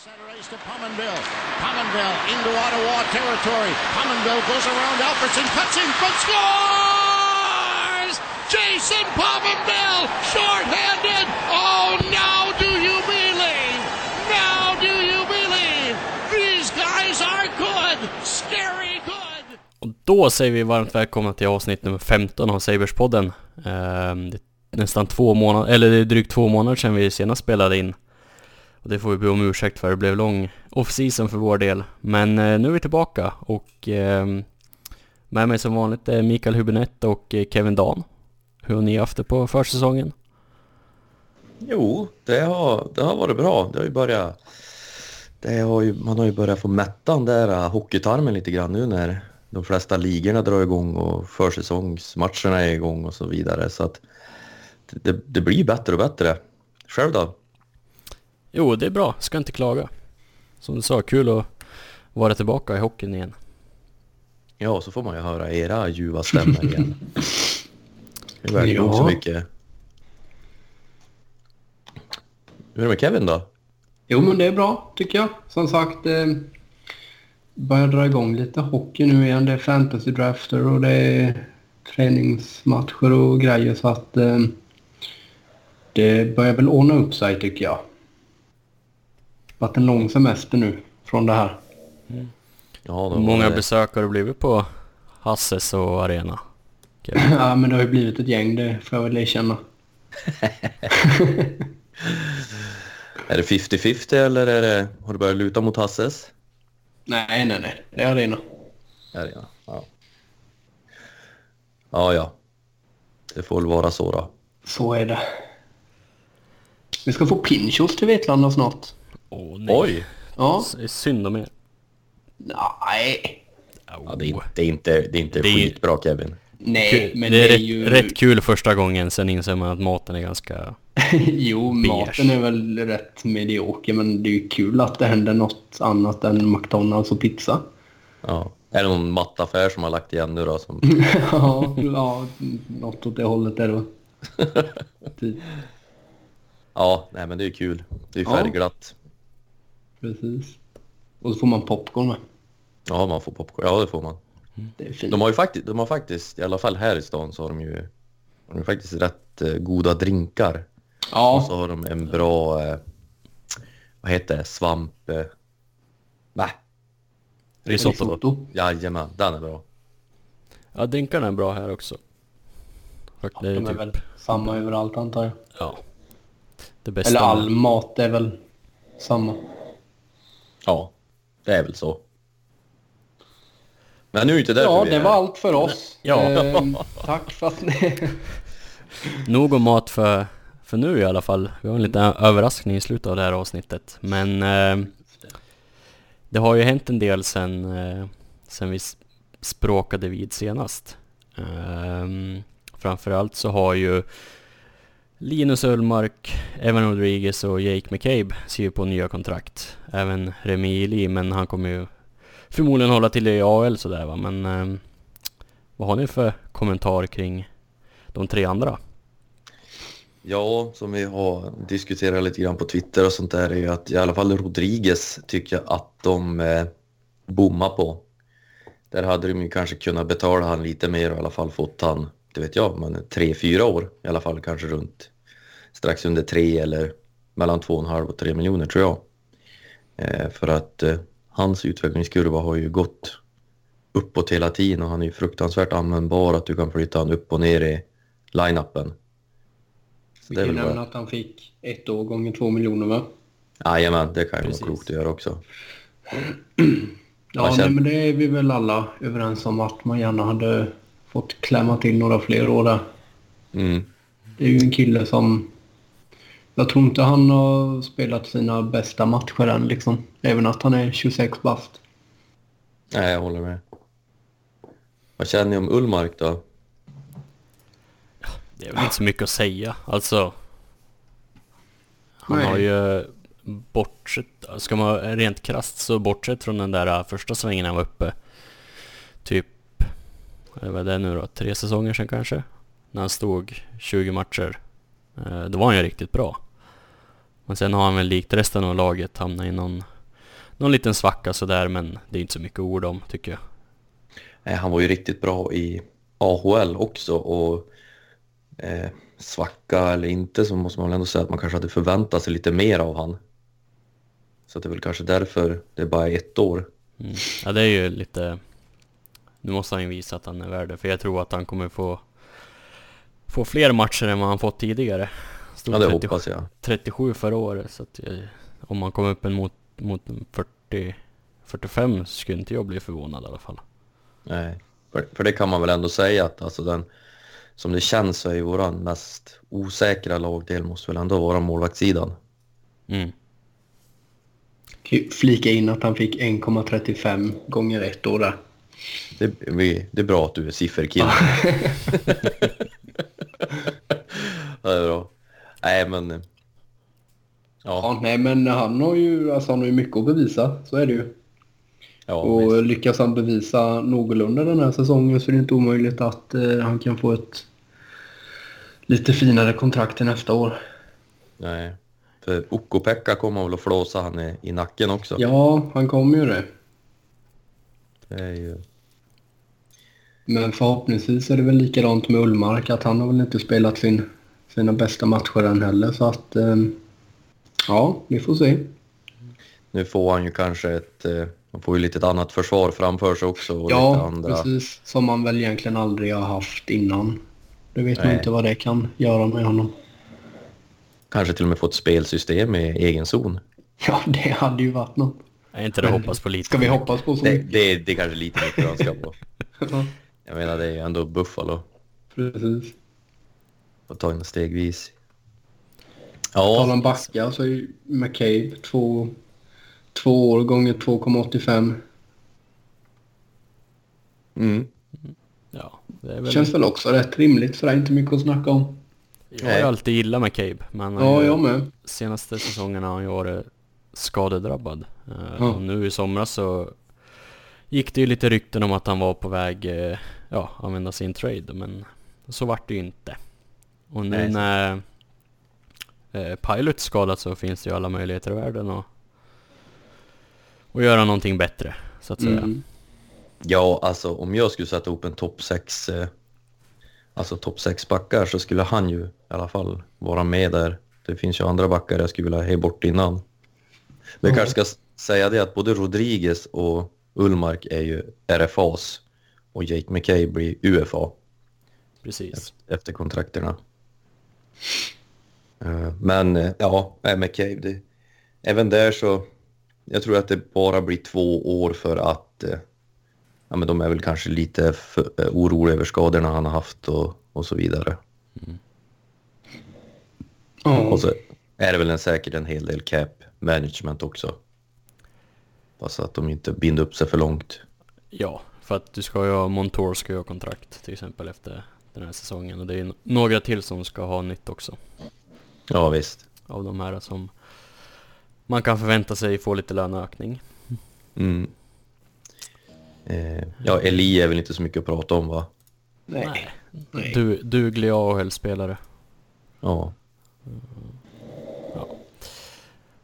Center ice to Pominville. Pominville into Ottawa territory. Pominville goes around Alfredson, cuts in front, scores! Jason Pominville, shorthanded. Oh, now do you believe? Now do you believe? These guys are good, scary good. Och då säger vi varmt välkomna till avsnitt nummer 15 av Saberspodden. Um, det är nästan två månader, eller det är drygt två månader sedan vi senast spelade in. Och det får vi be om ursäkt för, det blev lång off-season för vår del. Men eh, nu är vi tillbaka och ehm, med mig som vanligt är Mikael Hubinett och eh, Kevin Dan. Hur har ni haft det på försäsongen? Jo, det har, det har varit bra. Det har ju börjat... Det har ju, man har ju börjat få mätta den där uh, hockeytarmen lite grann nu när de flesta ligorna drar igång och försäsongsmatcherna är igång och så vidare. Så att det, det blir bättre och bättre. Själv då? Jo, det är bra. Ska inte klaga. Som du sa, kul att vara tillbaka i hockeyn igen. Ja, så får man ju höra era ljuva stämmor igen. Det Ja. ja. så mycket. Hur är det med Kevin då? Jo, men det är bra tycker jag. Som sagt, eh, börjar dra igång lite hockey nu igen. Det är fantasy-drafter och det är träningsmatcher och grejer så att eh, det börjar väl ordna upp sig tycker jag. Varit en lång semester nu från det här. Ja, Hur då många det- besök har det blivit på Hasses och Arena? Kevin? ja, men det har ju blivit ett gäng, det får jag väl erkänna. Är det 50-50 eller är det, har du börjat luta mot Hasses? Nej, nej, nej. Det är arena. Är det ja. ja. Ja, ja. Det får väl vara så då. Så är det. Vi ska få pinchos till Vetlanda snart. Åh nej. Oj! Ja. S- Synd om er. Nej. Ja, det, är, inte- det är inte, det är inte Det är- skitbra Kevin. Nej, men det är, rätt, ju... rätt kul första gången, sen inser man att maten är ganska... jo, maten är väl rätt medioker, men det är ju kul att det händer något annat än McDonalds och pizza. Ja. Är det någon mattaffär som har lagt igen nu då? Som... ja, ja, något åt det hållet är det. Typ, Ja, nej men det är kul. Det är Ja. Precis. Och så får man popcorn med. Ja, man får popcorn. Ja, det får man. Det är fint. De har ju faktiskt, de har faktiskt, i alla fall här i stan så har de ju, de har ju faktiskt rätt eh, goda drinkar. Och Ja, så har de en bra, eh, vad heter det, svamp... Eh, nej, Risotto. risotto. jajamän, den är bra. Ja, drinkarna är bra här också. Och är De är typ, väl samma överallt antar jag. ja. Det bästa. Eller med- all mat är väl samma. Ja, det är väl så. Men nu är inte därför Ja, vi det är var här. allt för oss. Ja. Ehm, tack för att ni... Nog om mat för, för nu i alla fall. Vi har en liten överraskning i slutet av det här avsnittet. Men eh, det har ju hänt en del sen, eh, sen vi språkade vid senast. Um, framförallt så har ju Linus Ullmark, Evan Rodriguez och Jake McCabe skriver på nya kontrakt. Även Remi Lee, men han kommer ju förmodligen hålla till i AL sådär va. Men eh, vad har ni för kommentar kring de tre andra? Ja, som vi har diskuterat lite grann på Twitter och sånt där är ju att i alla fall Rodriguez tycker jag att de eh, bommar på. Där hade de ju kanske kunnat betala han lite mer och i alla fall fått han, det vet jag, men tre, fyra år i alla fall kanske runt strax under tre eller mellan två och en halv och tre miljoner tror jag. Eh, för att eh, hans utvecklingskurva har ju gått uppåt hela tiden och han är ju fruktansvärt användbar att du kan flytta han upp och ner i line-upen. Vi kan nämna bra. att han fick ett år gånger två miljoner va? Jajamän, det kan ju vara klokt att göra också. Ja, känner- nej, men det är vi väl alla överens om att man gärna hade fått klämma till några fler år där. Mm. Det är ju en kille som... Jag tror inte han har spelat sina bästa matcher än liksom. Även att han är 26 bast. Nej, jag håller med. Vad känner ni om Ullmark då? Det är väl inte så mycket att säga. Alltså... Han Nej. har ju bortsett... Ska man rent krasst så bortsett från den där första svängen han var uppe. Typ... Vad är det nu då? Tre säsonger sedan kanske? När han stod 20 matcher. Eh, Då var han ju riktigt bra. Men sen har han väl likt resten av laget hamnat i någon, någon liten svacka sådär men det är inte så mycket ord om tycker jag. Nej, han var ju riktigt bra i AHL också och eh, svacka eller inte så måste man väl ändå säga att man kanske hade förväntat sig lite mer av han. Så det är väl kanske därför det är bara ett år. Mm. Ja det är ju lite... Nu måste han ju visa att han är värd det, för jag tror att han kommer få få fler matcher än vad han fått tidigare. Stod ja det 30, hoppas jag. 37 förra året, så att jag, om man kommer upp en mot, mot 40, 45 skulle inte jag bli förvånad i alla fall. Nej, för, för det kan man väl ändå säga att alltså den, som det känns så är ju våran mest osäkra lagdel måste väl ändå vara målvaktssidan. Mm. Flika in att han fick 1,35 gånger ett år där. Det, det är bra att du är sifferkille. det är bra. Nej, men... Ja. ja. nej, men han har ju alltså, han har ju mycket att bevisa. Så är det ju. Ja, och visst. lyckas han bevisa någorlunda den här säsongen så är det inte omöjligt att eh, han kan få ett lite finare kontrakt till nästa år. Nej, för Okko-Pekka kommer väl att flåsa han i, i nacken också. Ja, han kommer ju det. Det är ju... Men förhoppningsvis är det väl likadant med Ullmark att han har väl inte spelat sin, sina bästa matcher än heller så att eh, ja, vi får se. Nu får han ju kanske ett, eh, han får ju lite ett annat försvar framför sig också. Och ja, lite andra... precis. Som man väl egentligen aldrig har haft innan. Det vet man inte vad det kan göra med honom. Kanske till och med få ett spelsystem i egen zon. Ja, det hade ju varit något. Är inte det hoppas på lite? Ska vi hoppas på så det, det, det är kanske lite mycket att önska på. Jag menar, det är ju ändå Buffalo. Precis. Och ta in stegvis. Ja. Talar om backar så är ju McCabe två, två år gånger 2,85. Mm. Ja, det väl... känns väl också rätt rimligt så det är inte mycket att snacka om. Jag har ju alltid gillat McCabe. Men ja, jag med. Senaste säsongen har han ju varit skadedrabbad. Ja. Och nu i somras så gick det ju lite rykten om att han var på väg eh, ja, använda sin trade, men så vart det ju inte. Och nu Nej, när eh, Pilot skadat så finns det ju alla möjligheter i världen att, att göra någonting bättre, så att säga. Mm. Ja, alltså om jag skulle sätta ihop en topp 6 eh, alltså topp 6 backar så skulle han ju i alla fall vara med där. Det finns ju andra backar jag skulle vilja ha bort innan. Men jag kanske ska säga det att både Rodriguez och Ullmark är ju RFAs och Jake McKay blir UFA. Precis. Efter kontrakterna. Eh, men eh, ja, McKay, det, även där så... Jag tror att det bara blir två år för att... Eh, ja, men de är väl kanske lite för, oroliga över skadorna han har haft och, och så vidare. Mm. Mm. Och så är det väl en, säkert en hel del cap management också. Bara att de inte binder upp sig för långt. Ja, för att du ska ju ha, Montour ska ju ha kontrakt till exempel efter den här säsongen och det är några till som ska ha nytt också. Ja visst. Av de här som man kan förvänta sig få lite löneökning. Mm. Eh, ja, Eli är väl inte så mycket att prata om va? Nej. Nej. Du, duglig AHL-spelare. Ja. ja.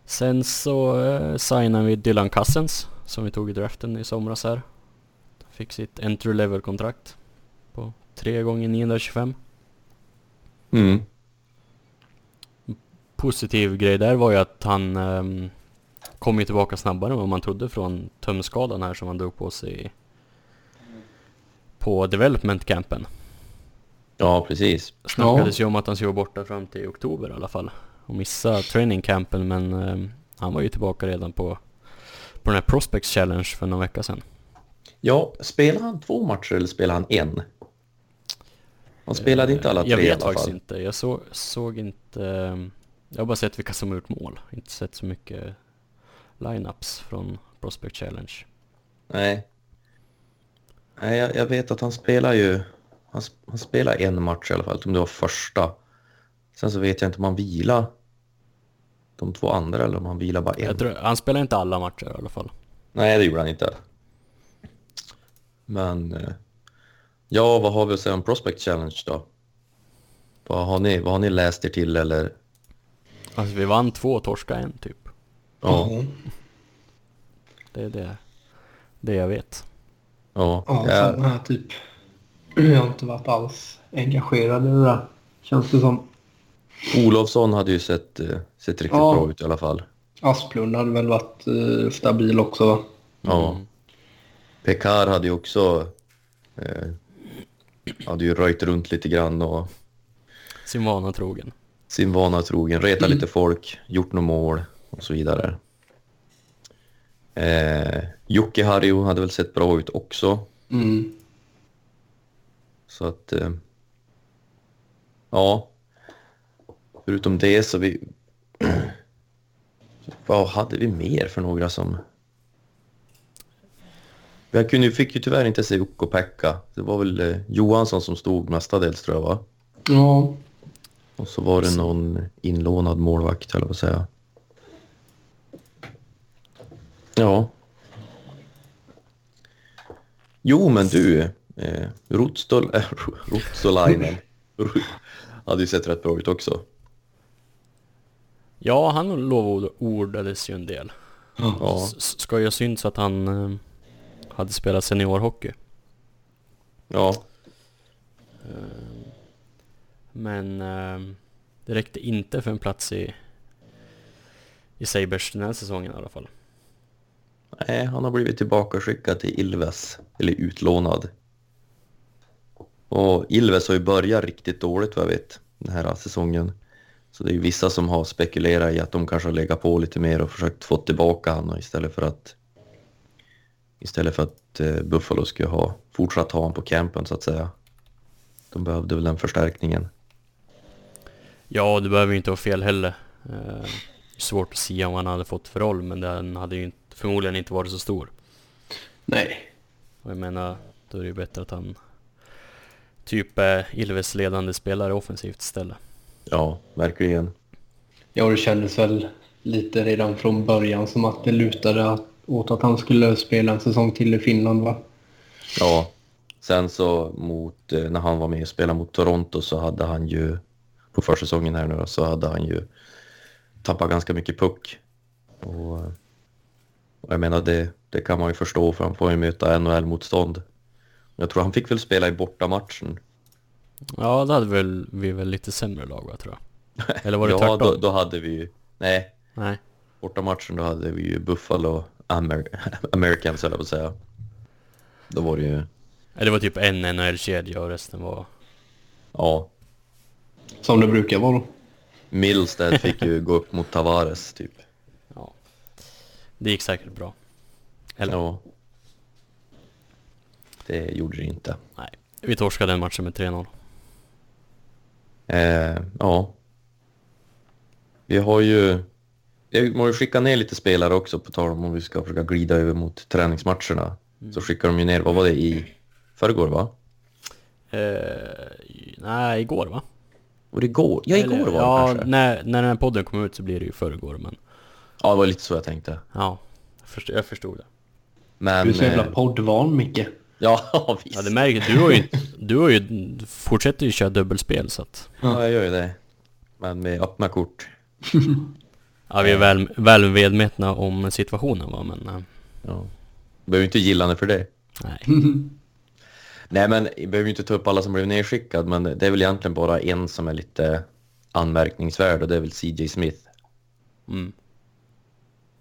Sen så eh, signar vi Dylan Cousins som vi tog i draften i somras här. Fick sitt entry level kontrakt på 3 gånger 925. Mm. Positiv grej där var ju att han um, kom ju tillbaka snabbare än vad man trodde från tömskadan här som han drog på sig på development campen. Ja, precis. Snackades ja. ju om att han skulle vara borta fram till oktober i alla fall och missa training campen men um, han var ju tillbaka redan på, på den här Prospects Challenge för några vecka sedan. Ja, spelar han två matcher eller spelar han en? Han spelade inte alla tre Jag vet i alla fall. faktiskt inte. Jag så, såg inte... Jag har bara sett vilka som har gjort mål. Inte sett så mycket lineups från Prospect Challenge. Nej. Nej, jag, jag, vet att han spelar ju... Han, han spelar en match i alla fall, om det var första. Sen så vet jag inte om han vilar de två andra eller om han vilar bara en. Tror, han spelar inte alla matcher i alla fall. Nej, det gjorde han inte. Men eh, ja, vad har vi att säga om Prospect Challenge då? Vad har ni, vad har ni läst er till eller? Alltså vi vann två och torskade en typ. Ja, Det är det, det jag vet. ja. Ja, ja. samma här typ. Jag har inte varit alls engagerad i det där. Känns det som. Olofsson hade ju sett, eh, sett riktigt Ja. bra ut i alla fall. Asplund hade väl varit eh, stabil också? Ja. Mm. Pekar hade ju också eh, hade ju röjt runt lite grann och Sin vana trogen. sin vana trogen, retat lite folk, gjort några mål och så vidare. Eh, Jocke Harjo hade väl sett bra ut också. Mm. Så att... Eh, ja. Förutom det så vi... Vad hade vi mer för några som... Vi kunde, fick ju tyvärr inte se Ukko-Pekka. Det var väl eh, Johansson som stod mestadels tror jag va? Ja, Och så var det någon inlånad målvakt jag på att säga. Ja. Jo men du, eh, Rotstol, äh, Rotsolainen hade ju sett rätt bra ut också. Ja, han lovordades ju en del. Ja, S- Ska ju ha synts att han eh, hade spelat seniorhockey. ja, Men eh, det räckte inte för en plats i, i Sabres den här säsongen i alla fall. Nej, han har blivit tillbaka skickad till Ilves, eller utlånad. Och Ilves har ju börjat riktigt dåligt vad jag vet, den här säsongen. Så det är ju vissa som har spekulerat i att de kanske har legat på lite mer och försökt få tillbaka honom istället för att istället för att eh, Buffalo skulle ha fortsatt ha honom på campen så att säga. De behövde väl den förstärkningen. Ja, det behöver ju inte vara fel heller. Eh, svårt att säga om han hade fått för roll, men den hade ju inte, förmodligen inte varit så stor. nej. Och jag menar, då är det ju bättre att han typ är Ilves ledande spelare offensivt istället. Ja, verkligen. Ja, det kändes väl lite redan från början som att det lutade att- åt att han skulle spela en säsong till i Finland va? Ja, sen så mot, eh, när han var med och spelade mot Toronto så hade han ju, på försäsongen här nu så hade han ju tappat ganska mycket puck. Och, och jag menar det, det kan man ju förstå för han får ju möta NHL-motstånd. Jag tror han fick väl spela i bortamatchen. Ja, då hade väl, vi väl lite sämre lag va, tror jag. Eller var det ja, tvärtom? då, då hade vi ju, nej, Nej. bortamatchen då hade vi ju Buffalo Amer Americans höll jag på att säga. Då var det ju, Ja, Det var typ en NHL-kedja och resten var... ja, Som det brukar vara då. Milstead fick ju gå upp mot Tavares typ. Ja. Det gick säkert bra. Eller? Ja. Det gjorde det inte. Nej. Vi torskade den matchen med 3-0. Eh, ja. Vi har ju... Vi har ju skickat ner lite spelare också på tal om om vi ska försöka glida över mot träningsmatcherna. Så skickar de ju ner, vad var det, i förrgår va? Eh, nej, igår va? Var det igår? Ja, igår Eller- var det ja, kanske. när, när den här podden kom ut så blir det ju förrgår men... Ja, det var lite så jag tänkte. Ja, jag förstod, jag förstod det. Men... Du är så jävla eh, poddvan Micke. ja, visst. Ja, det märker du har ju, du har ju, du fortsätter ju köra dubbelspel så att... Ja, jag gör ju det. Men med öppna kort. Ja, vi är väl, väl medvetna om situationen va, men... eh, Ja. Behöver inte gilla det för det. nej. Nej, men jag behöver ju inte ta upp alla som blev nedskickad, men det är väl egentligen bara en som är lite anmärkningsvärd och det är väl CJ Smith. Mm.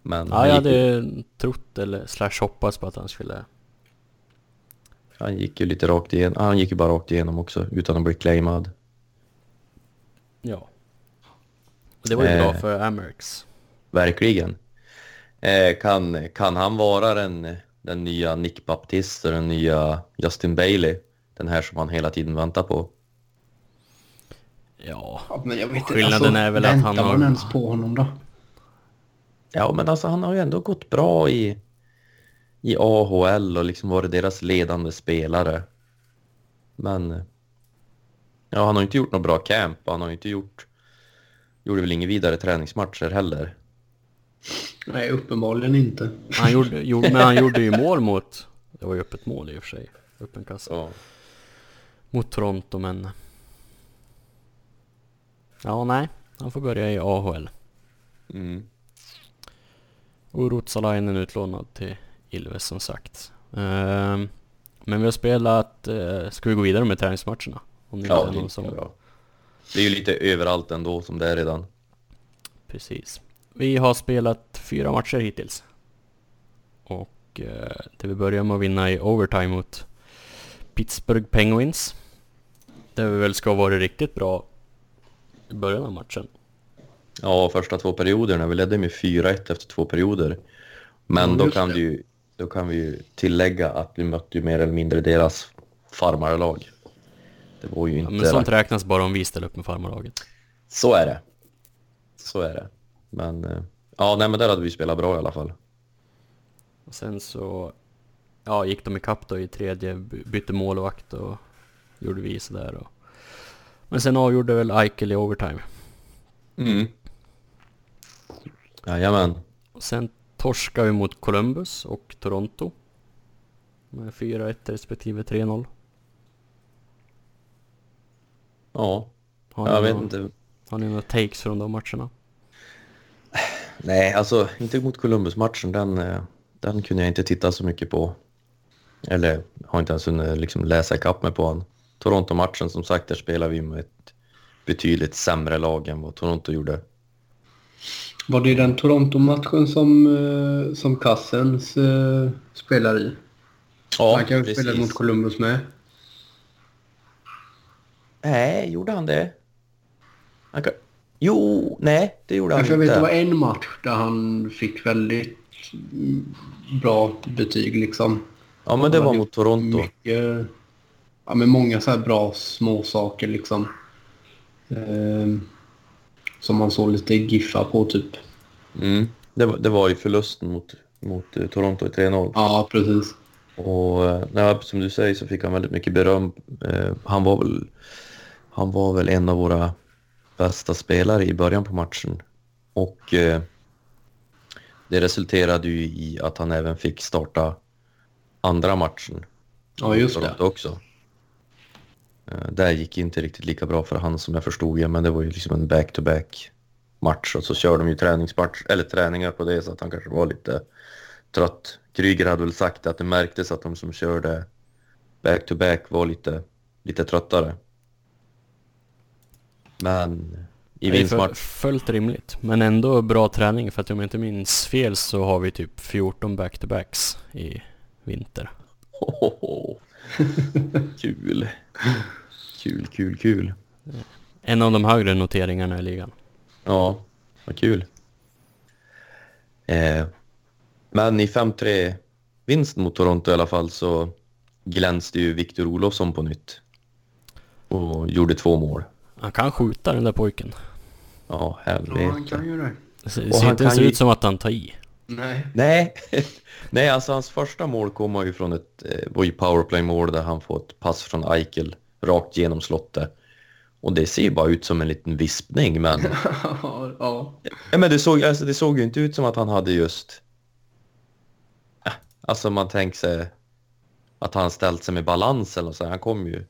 Men Ja, jag gick, ju- hade trott eller slash hoppats på att han skulle... han gick ju lite rakt igenom. Han gick ju bara rakt igenom också utan att bli claimad. Ja. Och det var ju Eh. bra för Amerks. Verkligen. Eh, kan, kan han vara den, den nya Nick Baptiste och den nya Justin Bailey? Den här som han hela tiden väntar på. Ja. Men jag vet inte, Skillnaden alltså, är väl att han har- man ens på honom då? Ja, men alltså han har ju ändå gått bra i, i AHL och liksom varit deras ledande spelare. Men ja, han har inte gjort något bra camp och han har ju inte gjort, gjorde väl inga vidare träningsmatcher heller. Nej, uppenbarligen inte. Han gjorde, gjorde, men han gjorde ju mål mot... Det var ju öppet mål i och för sig. Öppen kassa. Så, Mot Toronto men... Ja, nej. Han får börja i AHL. Mm. Och Ruotsalainen utlånad till Ilves som sagt. Ehm, men vi har spelat, eh, ska vi gå vidare med träningsmatcherna? Om det Ja, inte är någon som... ja. Det är ju lite överallt ändå som det är redan. Precis. Vi har spelat fyra matcher hittills. Och eh, det vi börjar med att vinna i overtime mot Pittsburgh Penguins. Där vi väl ska ha varit riktigt bra i början av matchen. Ja, första två perioderna. Vi ledde med 4-1 efter två perioder. Men Ja, då, kan det. vi ju, då kan vi ju tillägga att vi mötte ju mer eller mindre deras farmarlag. Det var ju Ja, inte... men sånt räknas bara om vi ställer upp med farmarlaget. Så är det. Så är det. Men eh, ja, nej men där hade vi spelat bra i alla fall. Och sen så ja, gick de ikapp då i tredje, by- bytte målvakt och gjorde vi sådär. Och... Men sen avgjorde väl Eichel i overtime. Mm. Jajamän. Och sen torskade vi mot Columbus och Toronto. Med 4-1 respektive 3-0. Ja, Har, jag vet någon- inte. har ni några takes från de matcherna? Nej, alltså inte mot Columbus-matchen. Den, eh, den kunde jag inte titta så mycket på. Eller har inte ens hunnit liksom läsa ikapp mig på den. Toronto-matchen, som sagt, där spelar vi med ett betydligt sämre lag än vad Toronto gjorde. Var det den Toronto-matchen som, eh, som Cassens eh, spelar i? Ja, han kanske spelade mot Columbus med. Nej, gjorde han det? Han kan... Jo, nej, det gjorde han Kanske jag inte. vet det var en match där han fick väldigt bra betyg liksom. Ja, men det var mot Toronto. Mycket, ja, men många så här bra små saker liksom. Eh, som man såg lite giffar på typ. Mm. Det, var, det var ju förlusten mot, mot eh, Toronto i 3-0. Ja, precis. Och eh, nej, som du säger så fick han väldigt mycket beröm. Eh, han, var väl, han var väl en av våra bästa spelare i början på matchen. Och eh, det resulterade ju i att han även fick starta andra matchen. Ja, just det. Också. Eh, där gick inte riktigt lika bra för han som jag förstod det, men det var ju liksom en back-to-back match och så kör de ju träningsmatch, eller träningar på det så att han kanske var lite trött. Kryger hade väl sagt att det märktes att de som körde back-to-back var lite, lite tröttare. Men i vinstmatch... fullt rimligt. Men ändå bra träning för att om jag inte minns fel så har vi typ 14 back-to-backs i vinter. kul. Kul, kul, kul. En av de högre noteringarna i ligan. Ja, vad kul. Eh, men i 5-3 vinst mot Toronto i alla fall så glänste ju Victor Olofsson på nytt. Och gjorde två mål. Han kan skjuta den där pojken. Ja, Ja, helvete. han kan ju det. Det ser, inte ens ju- ut som att han tar i. Nej. Nej, nej alltså hans första mål kommer ju från ett eh, powerplay-mål där han får ett pass från Eichel rakt genom slottet. Och det ser ju bara ut som en liten vispning, men, ja. ja, men det, såg, alltså, det såg ju inte ut som att han hade just... Ja, Alltså man tänker sig att han ställt sig med balans eller så. Han kom ju...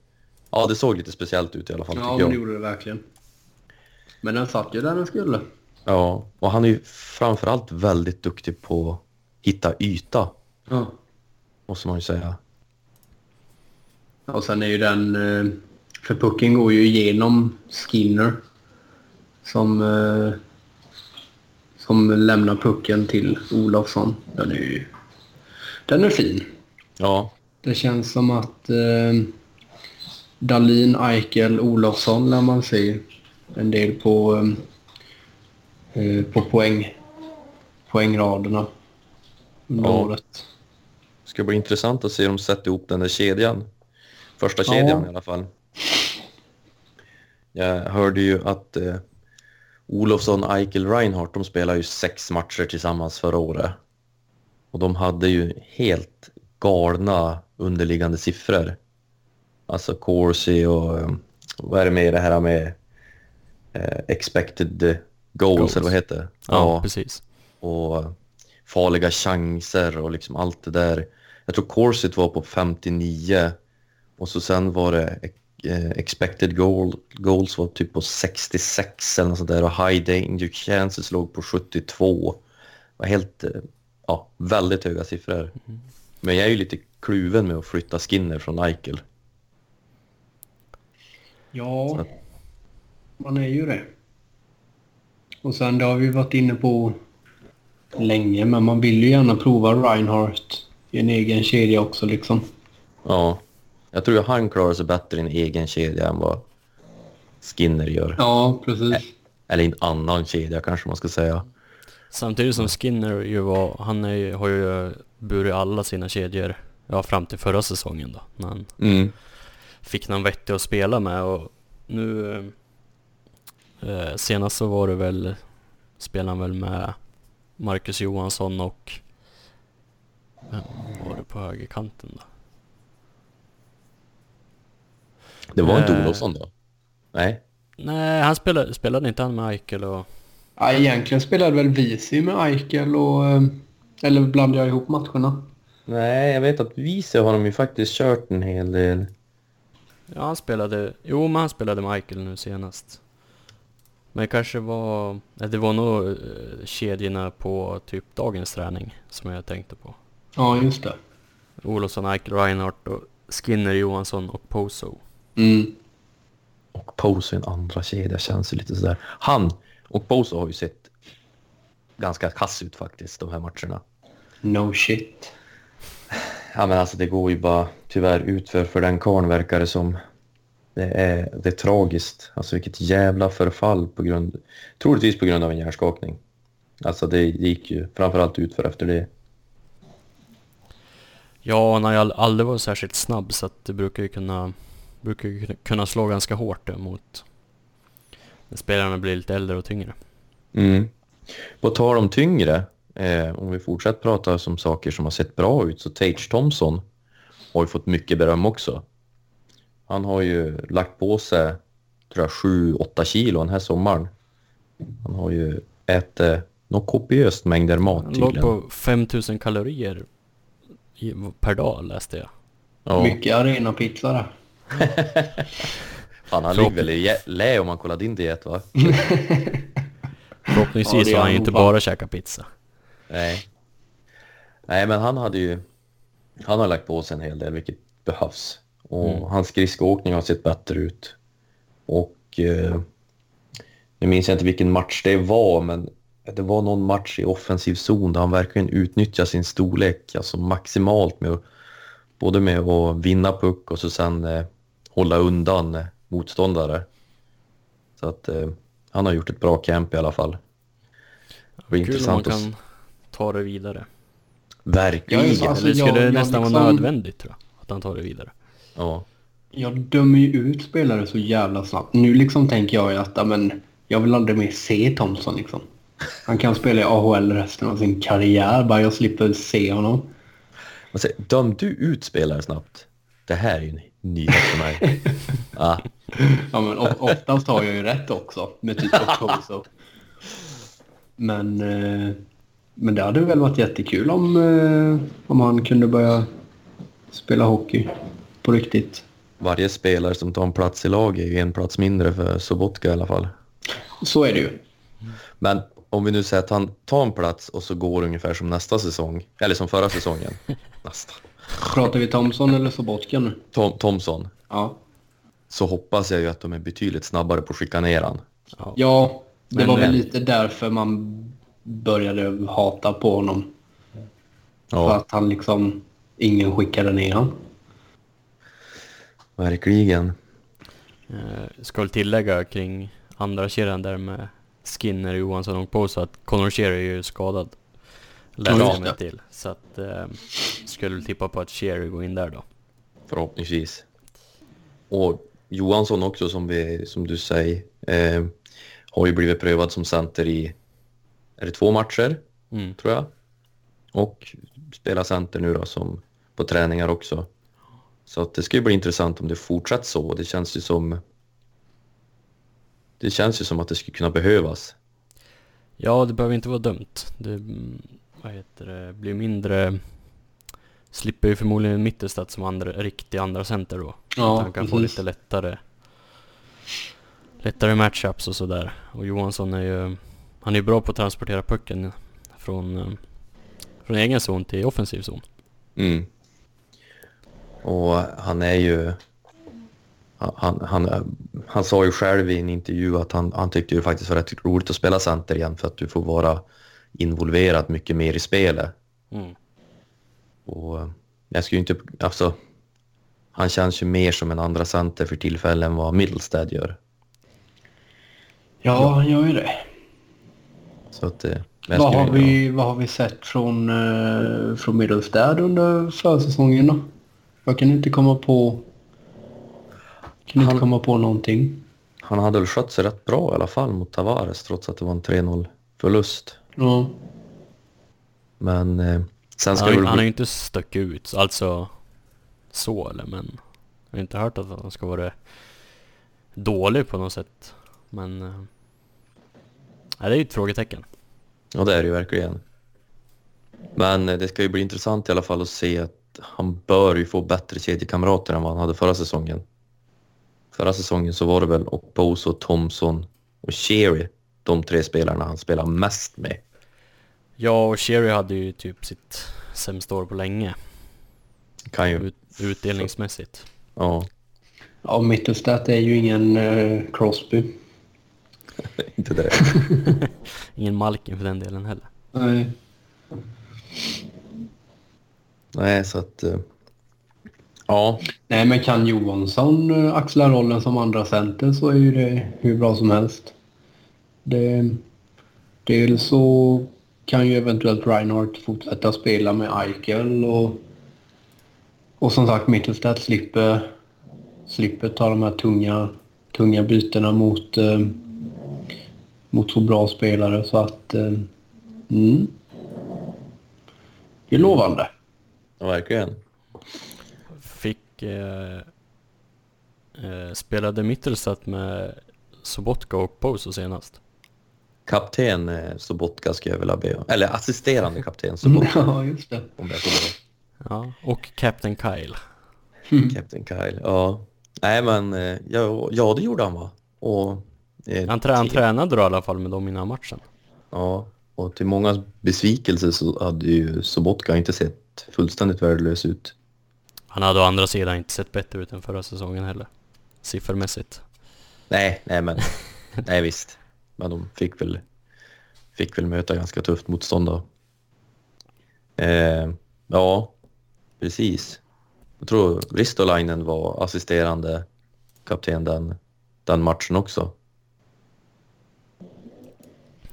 Ja, det såg lite speciellt ut i alla fall Ja, men det gjorde det verkligen. Men den satt ju där den skulle. Ja, och han är ju framförallt väldigt duktig på att hitta yta, Ja. måste man ju säga. Och sen är ju den... eh, För pucken går ju igenom Skinner. Som... eh, Som lämnar pucken till Olofsson. Den är ju... Den är fin. Ja, Det känns som att eh, Dalin, Eichel, Olofsson lär man se en del på, eh, eh, på poäng, poängraderna under Ja. året. Det ska bli intressant att se dem sätta ihop den där kedjan. Första Ja. kedjan i alla fall. Jag hörde ju att eh, Olofsson, Eichel, Reinhardt, de spelade ju sex matcher tillsammans förra året. Och de hade ju helt galna underliggande siffror. Alltså Corsi och eh, vad är det med det här med eh, expected goals, Goals. eller vad heter det? Ja, precis. och farliga chanser och liksom allt det där. Jag tror Corsit var på 59 och så sen var det eh, expected goal, goals var typ på 66 eller något sånt där och high danger chances låg på 72. Det var helt, eh, ja, väldigt höga siffror. Men jag är ju lite kluven med att flytta Skinner från Eichel. Ja, Så. man är ju det. Och sen det har vi varit inne på länge, men man vill ju gärna prova Reinhardt i en egen kedja också liksom. Ja, jag tror att han klarar sig bättre i en egen kedja än vad Skinner gör. Ja, precis. Eller i en annan kedja kanske man ska säga. Samtidigt som Skinner ju var, han är, har ju burit alla sina kedjor, ja fram till förra säsongen då, när han Mm. Fick någon vettig att spela med och nu eh, senast så var det väl, spelade han väl med Marcus Johansson och vem var det på högerkanten då? Det var inte Eh. Olofsson då? Nej. Nej, han spelade, spelade inte han med Eichel och... Ja, egentligen spelade väl Visi med Eichel och... eh, Eller blandade jag ihop matcherna? Nej, jag vet att Wiese har de ju faktiskt kört en hel del. Ja, han spelade... Jo, men han spelade med Eichel nu senast. Men det kanske var... nej, Det var nog eh, kedjorna på typ dagens träning som jag tänkte på. Ja, just det. Olofsson, Eichel, Reinhardt och Skinner, Johansson och Poso. Mm. Och Poso i en andra kedja känns ju lite sådär. Han och Poso har ju sett ganska kass ut faktiskt de här matcherna. No shit. Ja men alltså det går ju bara tyvärr utför för den karln verkar det som. Det är, det är tragiskt. Alltså vilket jävla förfall på grund, troligtvis på grund av en hjärnskakning. Alltså det gick ju framförallt utför efter det. Ja, han har ju aldrig varit särskilt snabb så att det brukar ju kunna... Brukar ju kunna- slå ganska hårt där mot... När spelarna blir lite äldre och tyngre. Mm. På tal om tyngre, eh, om vi fortsätter prata som saker som har sett bra ut, så Tage Thompson har ju fått mycket beröm också. Han har ju lagt på sig, tror jag, 7-8 kilo den här sommaren. Han har ju ätit något kopiöst mängder mat Han låg tydligen. på 5000 kalorier i, per dag läste jag. Ja. Mycket arenapizza där. Fan, han ligger väl i lä om man kollar din diet va? Förhoppningsvis Ja, har han ju han inte bara käkat pizza. Nej. Nej, men han hade ju... Han har lagt på sig en hel del, vilket behövs. Och Mm. hans skridskoåkning har sett bättre ut. Och... Eh, nu minns jag inte vilken match det var, men det var någon match i offensiv zon där han verkligen utnyttjar sin storlek alltså maximalt med både med att vinna puck och så sen eh, hålla undan eh, motståndare. Så att eh, han har gjort ett bra camp i alla fall. Det blir Kul om man intressant att s- kan ta det vidare. Verkligen. Ja, alltså, Eller skulle jag- det jag nästan vara liksom- nödvändigt tror jag, att han tar det vidare. Ja. Jag dömer ju ut spelare så jävla snabbt. Nu liksom tänker jag ju att ja, men, jag vill aldrig mer se Thompson liksom. Han kan spela i AHL resten av sin karriär, bara jag slipper se honom. Man säger, döm du ut spelare snabbt? Det här är ju en nyhet för mig. ja, Ja, men oftast har jag ju rätt också med typ Oposo. Men, eh, men det hade väl varit jättekul om, eh, om han kunde börja spela hockey på riktigt. varje spelare som tar en plats i laget är ju en plats mindre för Sobotka i alla fall. Så är det ju. Men om vi nu säger att han tar en plats och så går ungefär som nästa säsong, eller som förra säsongen. Nästa. Pratar vi Thompson eller Sobotka nu? Tom, Thomson. Ja. Så hoppas jag ju att de är betydligt snabbare på att skicka ner han. Ja. Ja, det Men, var väl eh, lite därför man började hata på honom. För Ja, att han liksom... Ingen skickade ner honom. verkligen. Eh, ska väl tillägga kring andra kedjan där med Skinner, Johansson och Poso att Conor Shearer är ju skadad. Ja, jag mig till. Så att eh, skulle tippa på att Shearer går in där då. Förhoppningsvis. Och Johansson också som, vi, som du säger eh, har ju blivit prövad som center i är det två matcher Mm. tror jag. Och spelar center nu då som på träningar också. Så att det ska ju bli intressant om det fortsätter så. Det känns ju som det känns ju som att det skulle kunna behövas. Ja, det behöver inte vara dumt. Det mm, vad heter det, blir mindre... Slipper ju förmodligen Mittelstadt som andra, riktig andra center då. att han kan få precis. lite lättare lättare matchups och sådär. Och Johansson är ju han är ju bra på att transportera pucken från, eh, från egen zon till offensiv zon. Mm. Och han är ju... Han, han, han sa ju själv i en intervju att han, han tyckte ju faktiskt var rätt roligt att spela center igen för att du får vara involverad mycket mer i spelet. Mm. Och eh, jag skulle inte... Alltså, han känns ju mer som en andra center för tillfället än vad Middlestad gör. Ja, han gör ju det. Så att... eh, Vad har, vi, vad har vi sett från, uh, från Middlestad under försäsongen då? Jag kan inte komma på... Kan inte Han- komma på någonting. Han hade väl skött sig rätt bra i alla fall mot Tavares trots att det var en 3-0 förlust. Ja. Men eh, sen Han, ska ju- väl han har ju inte stuckit ut, alltså så eller men jag har inte hört att han ska vara dålig på något sätt. Men eh, ja, det är ju ett frågetecken. Ja, det är det ju verkligen. Men eh, det ska ju bli intressant i alla fall att se att han bör ju få bättre kedjekamrater än vad han hade förra säsongen. Förra säsongen så var det väl Okposo, Thompson och Cherry, de tre spelarna han spelar mest med. Ja, och Sherry hade ju typ sitt sämsta år på länge, Kan ju... ut, utdelningsmässigt. Ja, Ja, Mittelstadt är ju ingen eh, Crosby. inte det. Ingen Malkin för den delen heller. Nej. Nej, så att... eh, Ja, Nej, men kan Johansson eh, axla rollen som andra center så är ju det hur bra som helst. Det, dels så kan ju eventuellt Reinhardt fortsätta spela med Eichel och, och som sagt Mittelstadt slipper, slipper ta de här tunga, tunga bytena mot, eh, mot så bra spelare så att eh, mm. Det är lovande. ja verkligen. Fick... Eh, eh, spelade Mittelstadt med Sobotka och Poso senast. Kapten eh, Sobotka ska jag vilja be om. Eller assisterande kapten Sobotka, Ja, just det. om får Ja, och Captain Kyle. Captain Kyle, ja. Nej men, eh, ja, ja det gjorde han va? Och, Han, trä, han tränade då i alla fall med dem innan matchen. Ja, och till många besvikelse så hade ju Sobotka inte sett fullständigt värdelös ut. Han hade å andra sidan inte sett bättre ut än förra säsongen heller. Siffermässigt. Nej, nej men, nej visst. Men de fick väl, fick väl möta ganska tufft motstånd då. Eh, ja, precis. Jag tror Ristolainen var assisterande kapten den, den matchen också.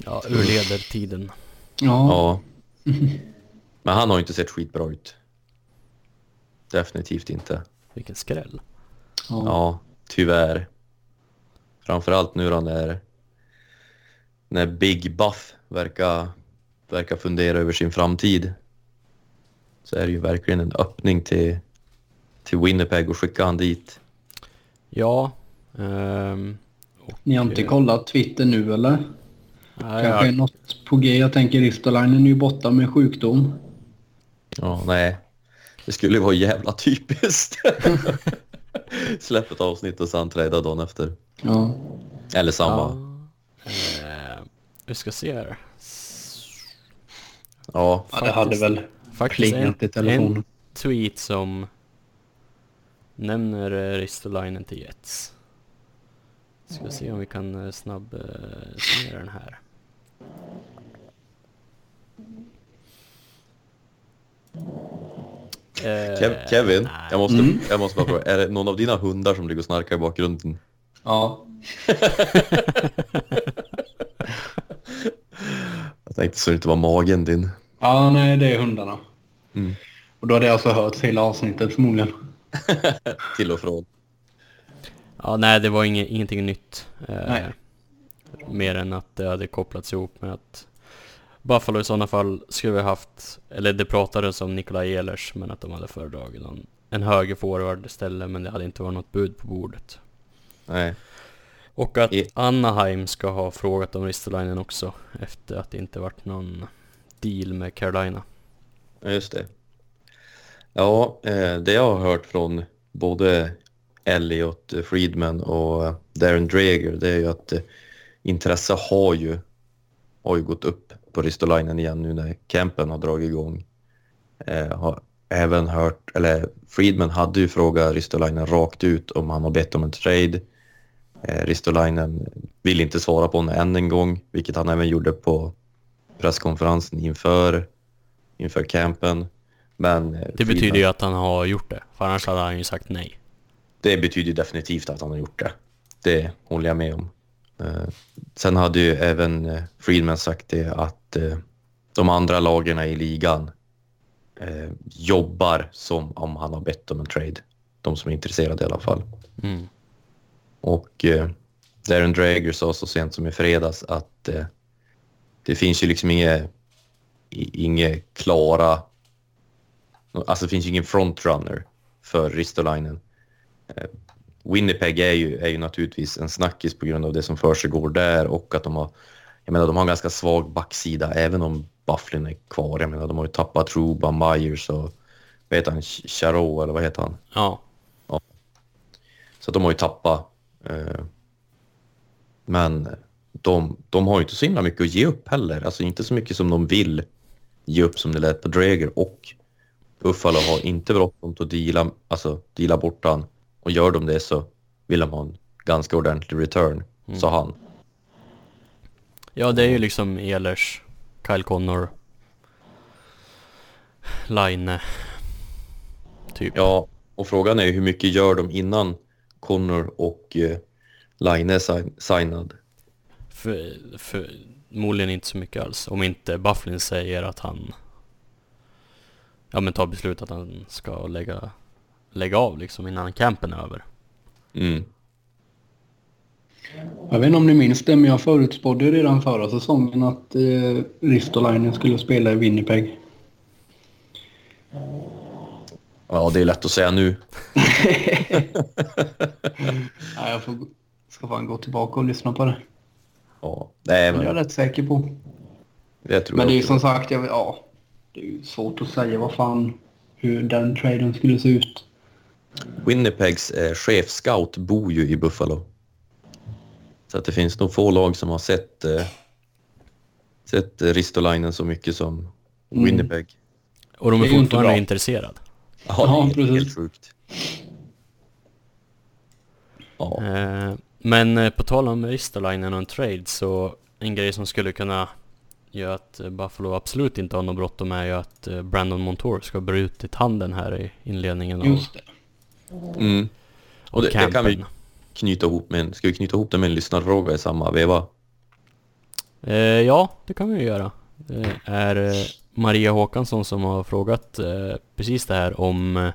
Ja, ur ledartiden. Ja. Ja. Men han har ju inte sett skitbra ut. Definitivt inte. Vilken skräll. ja. Ja, tyvärr. Framförallt nu då när, när Big Buff verkar, verkar fundera över sin framtid. Så är det ju verkligen en öppning till, till Winnipeg och skicka han dit. Ja. ehm, Ni har inte kollat Twitter nu eller? Nej, Kanske jag, något på G. Jag tänker Ristolainen är ju borta med sjukdom. Ja, nej. Det skulle ju vara jävla typiskt. Släpp ett avsnitt och sen träda dagen efter. Ja. Eller samma. ja, eh, vi ska se här. Ja, ja det hade väl Faktiskt en, i telefonen. en tweet som nämner eh, Ristolainen till Jets. Ska se om vi kan eh, snabb eh, den här. Eh, Kev- Kevin, nej. jag måste, jag måste bara fråga. Är det någon av dina hundar som ligger och snarkar i bakgrunden? Ja. Jag tänkte så det inte var magen din. Ja, nej det är hundarna. Mm. Och då hade jag alltså hört hela avsnittet förmodligen. Till och från. Ja, nej det var inge, ingenting nytt. Eh. Mer än att det hade kopplats ihop med att Buffalo i sådana fall skulle ha haft, eller det pratades om Nikolaj Ehlers, men att de hade föredragit någon, en höger forward istället, men det hade inte varit något bud på bordet. Nej. Och att I- Anaheim ska ha frågat om Ristolainen också, efter att det inte varit någon deal med Carolina. Ja, just det. Ja, eh, det jag har hört från både Elliot Friedman och Darren Dreger det är ju att eh, intresse har ju, har ju gått upp på Ristolainen igen nu när campen har dragit igång. Eh, har även hört, eller Friedman hade ju frågat Ristolainen rakt ut om han har bett om en trade. Eh, Ristolainen vill inte svara på det än en gång, vilket han även gjorde på presskonferensen inför, inför campen. Men eh, Det betyder ju att han har gjort det, för annars hade han ju sagt nej. Det betyder definitivt att han har gjort det. Det håller jag med om. Eh, sen hade ju även eh, Friedman sagt det att eh, de andra lagen i ligan jobbar som om han har bett om en trade. De som är intresserade i alla fall. Mm. Och Darren Drager sa så sent som i fredags att det finns ju liksom inga, inga klara... Alltså det finns ju ingen frontrunner för Ristolainen. Eh, Winnipeg är ju, är ju naturligtvis en snackis på grund av det som försiggår där och att de har, jag menar de har en ganska svag backsida även om Bufflin är kvar. Jag menar de har ju tappat Truba, Myers och vad heter han, Charo eller vad heter han? Ja, Så att de har ju tappat. Eh, men de, de har ju inte så himla mycket att ge upp heller. Alltså inte så mycket som de vill ge upp som det lät på Dreger. Och Buffalo har inte bråttom att deala, alltså, deala bort han. Och gör de det så vill de ha en ganska ordentlig return, sa han. ja det är ju liksom Ehlers, Kyle Connor, Line, typ. Ja, och frågan är hur mycket gör de innan Connor och eh, Line signad? För, för, förmodligen inte så mycket alls. Om inte Bufflin säger att han Ja men tar beslut att han ska lägga Lägga av liksom innan campen är över. Mm. Jag vet inte om ni minns det, men jag förutspådde redan förra säsongen att eh, Ristolainen skulle spela i Winnipeg. Ja, det är lätt att säga nu. Ja, jag får, ska fan gå tillbaka och lyssna på det. Ja, nej, Men jag är men rätt säker på. det tror Men det är jag ju som sagt, jag, ja, det är svårt att säga vad fan, hur den traden skulle se ut. Winnipegs eh, chefscout bor ju i Buffalo. Så att det finns nog få lag som har sett, eh, sett eh, Ristolainen så mycket som Mm. Winnipeg. Och de är, fortfarande intresserade. Ja, Ja, det är precis. helt sjukt. Ja, Eh, men eh, på tal om Ristolainen och en trade så en grej som skulle kunna göra att eh, Buffalo absolut inte har något bråttom är ju att eh, Brandon Montour ska börja ut i tanden här i inledningen av, Just det. Mm. och det- det kan vi- knyta ihop med en, ska vi knyta ihop det med en lyssnarfråga i samma veva? Eh, ja, det kan vi ju göra. Det är eh, Maria Håkansson som har frågat eh, precis det här om eh,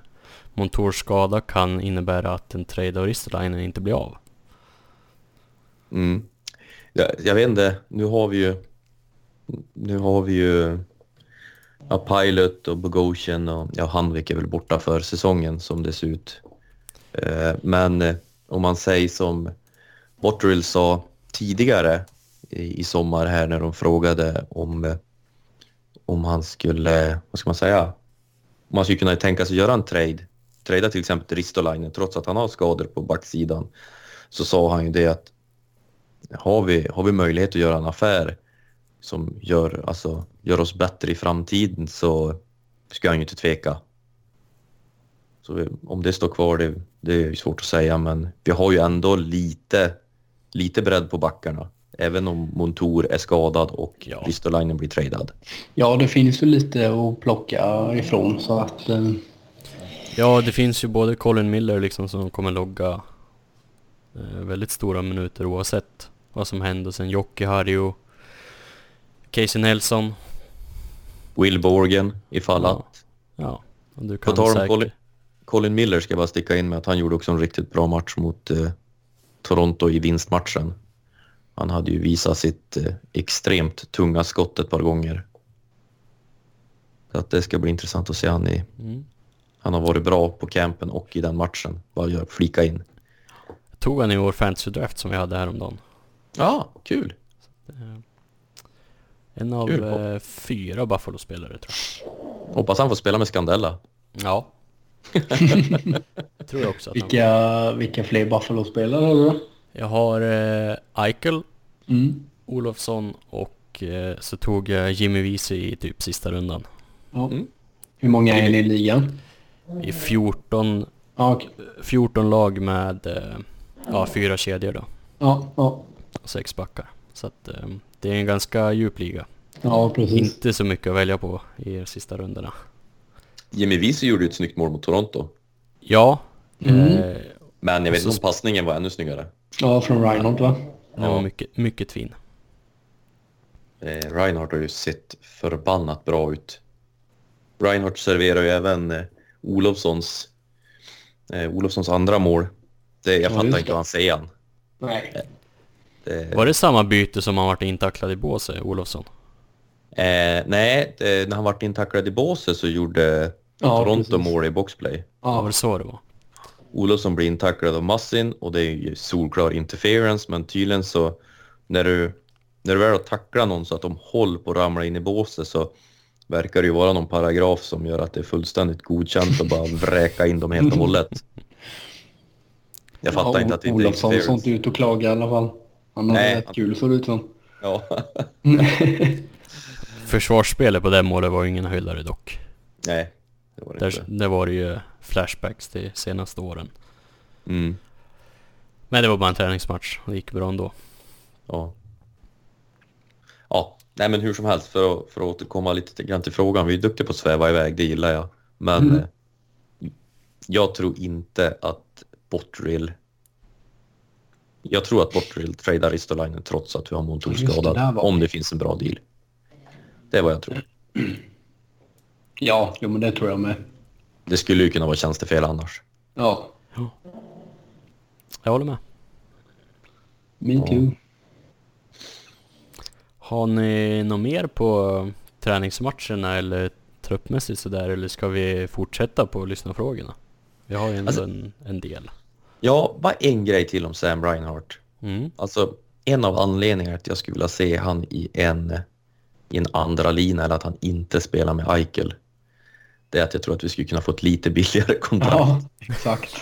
Montours skada kan innebära att en trade av Ristolainen inte blir av. Mm. Jag, jag vet inte, nu har vi ju nu har vi ju ja, Pilot och Bogosian och ja, Handvik är väl borta för säsongen som det ser ut. Eh, men eh, om man säger som Botterill sa tidigare i, sommar här när de frågade om, eh, om han skulle, vad ska man säga, om han skulle kunna tänka sig göra en trade, trada till exempel Ristolainen trots att han har skador på backsidan, så sa han ju det att har vi, har vi möjlighet att göra en affär som gör, alltså, gör oss bättre i framtiden så ska han ju inte tveka. Så vi- om det står kvar, det, det är ju svårt att säga, men vi har ju ändå lite, lite bredd på backarna. Även om Montour är skadad och Ja. Ristolainen blir tradad. Ja, det finns ju lite att plocka ifrån så att... Eh, Ja, det finns ju både Colin Miller liksom som kommer logga eh, väldigt stora minuter oavsett vad som händer. Sen Jocke Harju, Casey Nelson. Will Borgen ifall Ja. att. Ja, och du På kan tal om säkert... Colin, Colin Miller ska jag bara sticka in med att han gjorde också en riktigt bra match mot eh, Toronto i vinstmatchen. Han hade ju visat sitt eh, extremt tunga skott ett par gånger. Så att det ska bli intressant att se han i. Mm. Han har varit bra på campen och i den matchen. Bara gör, flika in. Tog han i vår fantasy draft som vi hade häromdagen. Ja, kul. Eh, En av Kul. eh, fyra Buffalo-spelare tror Hoppas han får spela med Scandella. jag. Ja. Tror jag också Vilka, vilka fler Buffalo-spelare har du? Jag har eh, Eichel, Mm. Olofsson och eh, så tog jag Jimmy Wiese i typ sista rundan. Ja. Mm. Hur många är ni i ligan? I 14, Ja, okej. 14 lag med eh, ja, fyra kedjor då. ja, ja. Och sex backar. Så att eh, det är en ganska djup liga. ja precis. Inte så mycket att välja på i de sista rundorna. Jimmy Wiese gjorde ju ett snyggt mål mot Toronto. Ja, Mm. eh, Men jag vet inte om passningen var ännu snyggare. Ja, från Reinhardt va? den Ja. var mycket, mycket fin. Eh, Reinhardt har ju sett förbannat bra ut. Reinhardt serverar ju även eh, Olofssons, eh, Olofssons andra mål. Det, jag Ja, fattar inte det. vad han säger. Nej. Det, Var det samma byte som han vart intacklad i båset, Olofsson? Eh, nej, det, när han vart intacklad i båset så gjorde Ja, Toronto mål i boxplay. Ja, var det så det var? Olofsson blir intacklad av Massin och det är ju solklar interference men tydligen så när du, när du väl har tacklat någon så att de håller på att ramla in i båset så verkar det ju vara någon paragraf som gör att det är fullständigt godkänt att bara vräka in dem helt och hållet. Jag fattar ja, inte att det inte är Olofsson inte ut att klaga i alla fall. Han hade rätt kul såg det ut som. Ja. Försvarsspelet på det målet var ju ingen höjdare dock. Nej, det var det Där, inte. där var det ju flashbacks till senaste åren. Mm. Men det var bara en träningsmatch och det gick bra ändå. Ja. Ja, nej men hur som helst för att, för att återkomma lite grann till frågan. Vi är duktiga på att sväva iväg, det gillar jag. Men Mm. eh, jag tror inte att Bottrill... Jag tror att Bottrill tradar Ristolainen trots att vi har Montour skadad. var Om det finns en bra deal. Det är vad jag tror. Ja, jo men det tror jag med. Det skulle ju kunna vara tjänstefel annars. Ja, Jag håller med. me Ja. Har ni något mer på träningsmatcherna eller truppmässigt sådär eller ska vi fortsätta på lyssnarfrågorna? Vi har ju ändå Alltså- en, en del. Ja, bara en grej till om Sam Reinhardt. Mm. Alltså, en av anledningarna att jag skulle vilja se han i en, i en andra lina eller att han inte spelar med Eichel, det är att jag tror att vi skulle kunna få ett lite billigare kontrakt. Ja, exakt.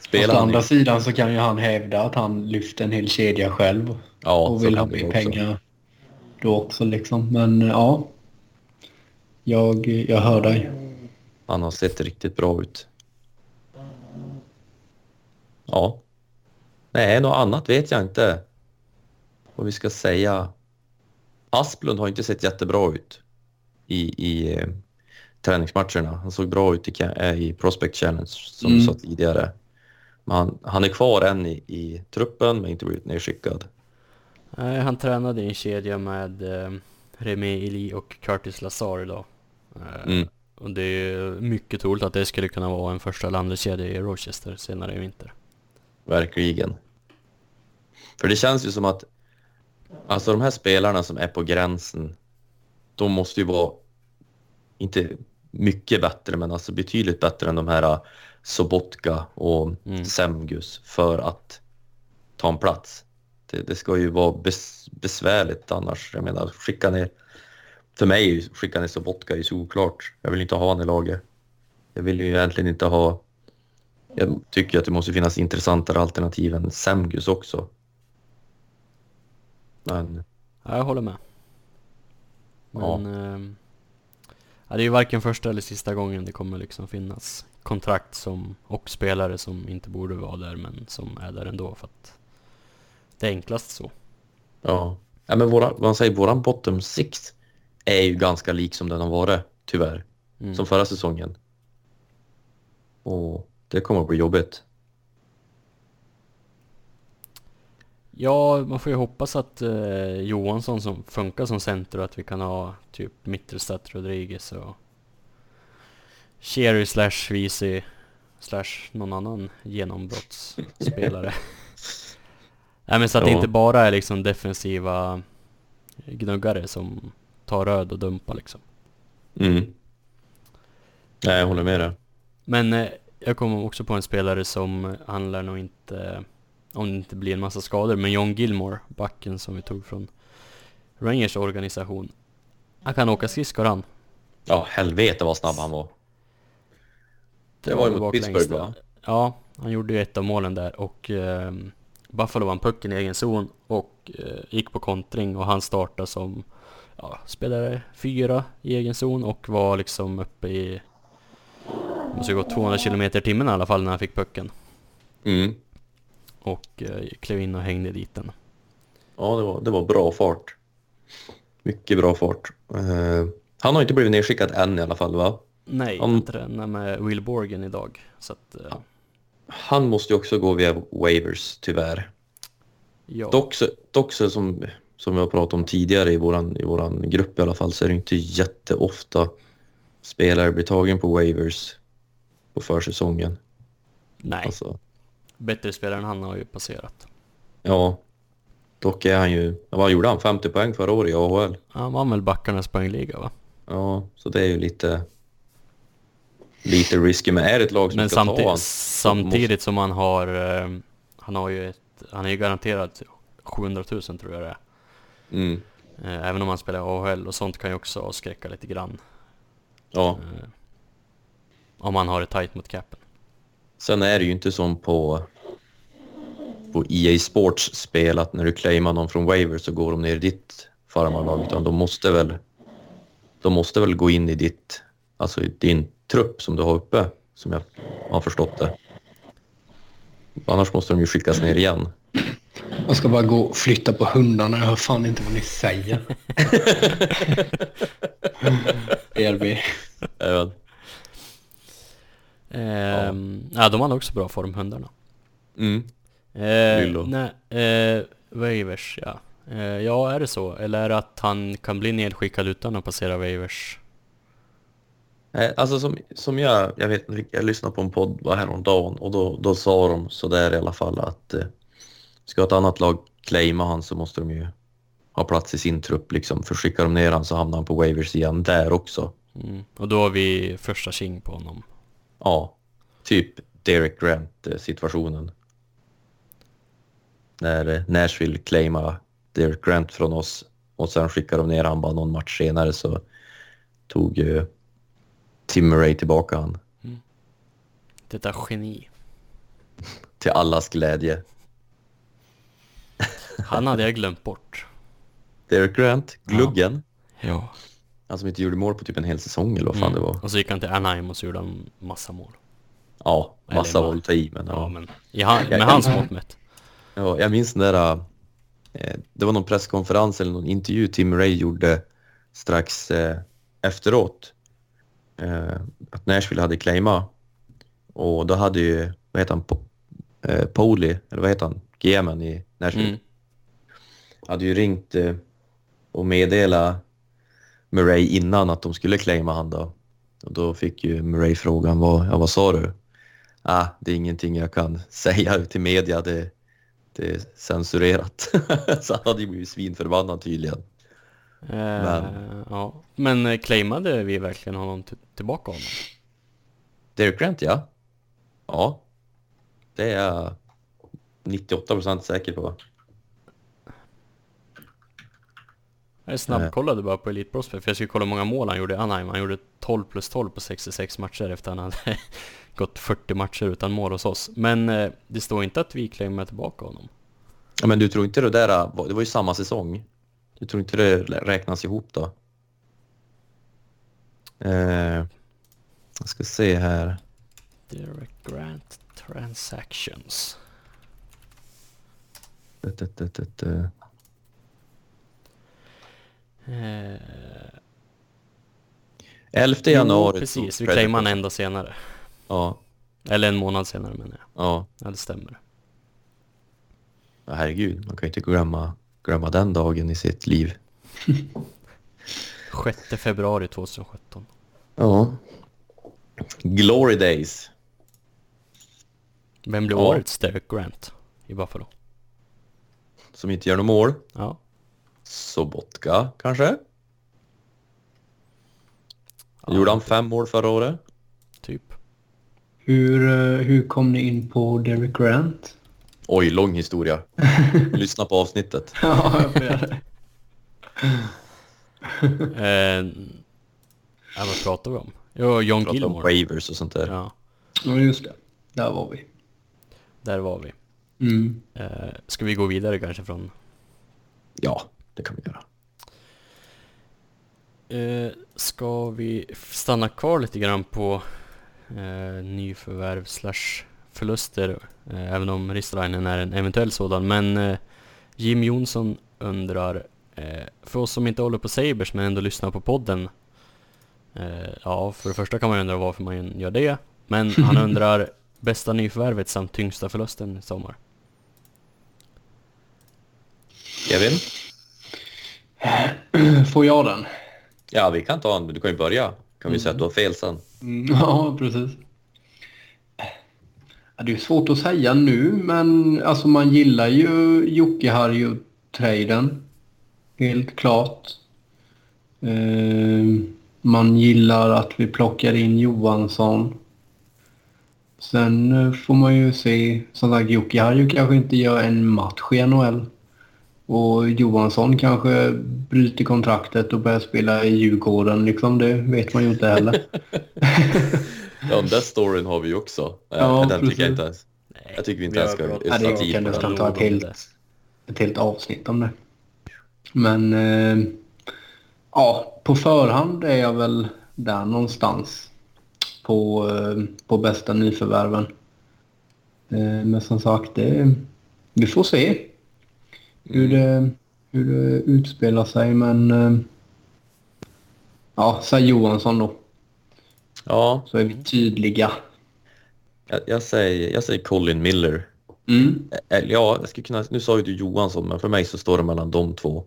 Spelar å andra i- sidan så kan ju han hävda att han lyfter en hel kedja själv ja, och vill ha mer pengar då också liksom. Men ja, jag, jag hör dig. Han har sett riktigt bra ut. Ja. Nej, något annat vet jag inte. Vad vi ska säga. Asplund har inte sett jättebra ut i, i eh, träningsmatcherna. Han såg bra ut i, eh, i Prospect Challenge som Mm. du sa tidigare. Men han, han är kvar än i, i truppen men inte blivit nedskickad. Nej, han tränade i en kedja med eh, Remi Ili och Curtis Lazar idag. Eh, Mm. Och det är mycket troligt att det skulle kunna vara en första landeskedja i Rochester senare i vinter. Verkligen. För det känns ju som att alltså de här spelarna som är på gränsen, de måste ju vara inte mycket bättre, men alltså betydligt bättre än de här uh, Sobotka och Mm. Semgus för att ta en plats. Det, det ska ju vara bes, besvärligt annars. Jag menar, skicka ner... För mig, skicka ner Sobotka är ju såklart. Jag vill inte ha han i laget. Jag vill ju egentligen inte ha jag tycker att det måste finnas intressantare alternativ än Semgus också. Men Ja, jag håller med. Ja. Men... ehm, ja, det är ju varken första eller sista gången det kommer liksom finnas kontrakt som, och spelare som inte borde vara där men som är där ändå för att det är enklast så. ja, ja men våra, man säger, våran bottom six är ju ganska lik som den har varit, tyvärr. Mm. Som förra säsongen. Och det kommer att bli jobbigt. Ja, man får ju hoppas att eh, Johansson som funkar som center och att vi kan ha typ Mittelstadt, Rodriguez och Cherry slash Visi slash någon annan genombrottsspelare. Nej men så att det Ja. inte bara är liksom defensiva gnuggare som tar röd och dumpar liksom. Mm. Nej, jag håller med dig. Men eh, jag kommer också på en spelare som handlar nog inte, om det inte blir en massa skador, men John Gilmore, backen som vi tog från Rangers organisation. Han kan åka skridskor han. Ja, helvete vad snabb han var. Det var ju mot Pittsburgh, va? Ja, han gjorde ju ett av målen där och eh, Buffalo vann pucken i egen zon och eh, gick på kontring och han startade som ja, spelare fyra i egen zon och var liksom uppe i måste ju gå 200 km i timmen i alla fall när han fick pucken Mm. Och eh, klev in och hängde dit den. Ja, det var, det var bra fart. Mycket bra fart. Eh, han har inte blivit nedskickad än i alla fall, va? Nej, han tränar med Will Borgen idag så att eh, Han måste ju också gå via waivers, tyvärr. ja. Dock, så, dock så som, som vi har pratat om tidigare i våran, i våran grupp i alla fall så är det inte jätteofta spelare blir tagen på waivers på försäsongen. Nej, Alltså, bättre spelare än han har ju passerat. ja, dock är han ju, vad gjorde han? 50 poäng förra året i AHL? Han vann väl backarnas poängliga va? Ja, så det är ju lite lite risky, men är det ett lag som Men ska ta samti han, samtidigt som han har, eh, han har ju ett, han är ju garanterad 700 000 tror jag det är. mm, Eh, även om han spelar AHL och sånt kan ju också avskräcka lite grann. ja. Eh, om han har det tight mot capen. Sen är det ju inte som på på EA Sports spel att när du claimar någon från waiver så går de ner i ditt farmarlag utan de måste väl de måste väl gå in i ditt alltså din trupp som du har uppe som jag har förstått det. Annars måste de ju skickas ner igen. Jag ska bara gå och flytta på hundarna. Jag hör fan inte vad ni säger. ERB. Ehm, ja. de hade också bra form, hundarna. Mm. Eh, Lillo. nej, eh, waivers ja. Eh, ja, är det så? Eller är det att han kan bli nedskickad utan att passera waivers? Nej, Alltså som, som jag, jag vet jag lyssnade på en podd häromdagen och då, då sa de sådär i alla fall att eh, ska ett annat lag claima han så måste de ju ha plats i sin trupp liksom. För skickar de ner han så hamnar han på waivers igen där också. Mm. Och då har vi första king på honom. Ja, typ Derek Grant eh, situationen. När eh, Nashville claimade Derek Grant från oss och sen skickade de ner han bara någon match senare så tog eh, Tim Murray tillbaka han. Detta geni. Till allas glädje. Han hade jag glömt bort. Derek Grant, gluggen. Ja. Han som inte gjorde mål på typ en hel säsong eller vad fan det var. Och så gick han till Anaheim och så gjorde han massa mål. Ja, massa att ta i men Ja, ja. men han, med hans mått mätt. ja. Jag minns den där, eh, det var någon presskonferens eller någon intervju Tim Ray gjorde strax eh, efteråt. Eh, att Nashville hade claima och då hade ju, vad heter han, po eh, Poley, eller vad heter han, GMen i Nashville. Mm. hade ju ringt eh, och meddelat Murray innan att de skulle claima han då. Och då fick ju Murray frågan, vad, ja, vad sa du? Ah, det är ingenting jag kan säga till media, det, det är censurerat. Så han hade ju blivit svinförbannad tydligen. Eh, ja. Men eh, claimade vi verkligen honom tillbaka honom? Derek Grant ja. Ja. Det är jag 98% säker på. Jag snabbkollade bara på Elite Prospect för jag skulle kolla hur många mål han gjorde i Anaheim. Han gjorde 12 plus 12 på 66 matcher efter han hade gått 40 matcher utan mål hos oss. Men eh, det står inte att vi claimar tillbaka honom. Ja, men du tror inte det där, det var ju samma säsong. Du tror inte det räknas ihop då? Eh, jag ska se här. Derek Grant Transactions. Det, det, det, det, det. Eh, 11 jo, januari. precis. tog Vi Predators- en dag senare. Ja, Eller en månad senare menar jag. ja. Ja, det stämmer. ja, herregud. Man kan ju inte glömma, glömma den dagen i sitt liv. 6 februari 2017. Ja. Glory days. Vem blir Ja. årets Derek Grant i Buffalo? Som inte gör något mål. Ja. Sobotka kanske? Gjorde han fem mål förra året? Typ. Hur, eh, hur kom ni in på Derek Grant? Oj, lång historia. Lyssna på avsnittet. Ja, jag får göra det. Eh, ja, vad pratar vi om? Jo, John Prata om Gilmore. waivers och sånt där. Ja. Ja, just det. Där var vi. Där var vi. Mm. Eh, ska vi gå vidare kanske från... Ja, det kan vi göra. Eh, ska vi stanna kvar lite grann på eh, nyförvärv slash förluster, eh, även om Ristolainen är en eventuell sådan. Men eh, Jim Jonsson undrar, eh, för oss som inte håller på Sabres men ändå lyssnar på podden. Eh, ja, för det första kan man undra varför man gör det. Men han undrar bästa nyförvärvet samt tyngsta förlusten i sommar. Kevin? Får jag den? Ja, vi kan ta en. Du kan ju börja. Kan vi säga att du har fel sen. Mm, ja, precis. Det är svårt att säga nu, men alltså man gillar ju Jocke Harju-traden. Helt klart. Eh, man gillar att vi plockar in Johansson. Sen eh, får man ju se, som sagt Jocke Harju kanske inte gör en match i NHL. Och Johansson kanske bryter kontraktet och börjar spela i Djurgården. Liksom, det vet man ju inte heller. Ja, den där storyn har vi ju också. Eh, Ja, den tycker jag precis. inte ens. Nej, Jag tycker vi inte vi ens ska pratat- Ja, det ödsla tid kan på nästan den. ta ett helt, ett helt avsnitt om det. Men eh, ja, på förhand är jag väl där någonstans på, eh, på bästa nyförvärven. Eh, men som sagt, det, vi får se hur det, hur det utspelar sig. Men eh, ja, säg Johansson då, Ja, så är vi tydliga. jag, jag, säger, jag säger Colin Miller. Mm. Eller ja, jag skulle kunna, nu sa ju du Johansson, men för mig så står det mellan de två.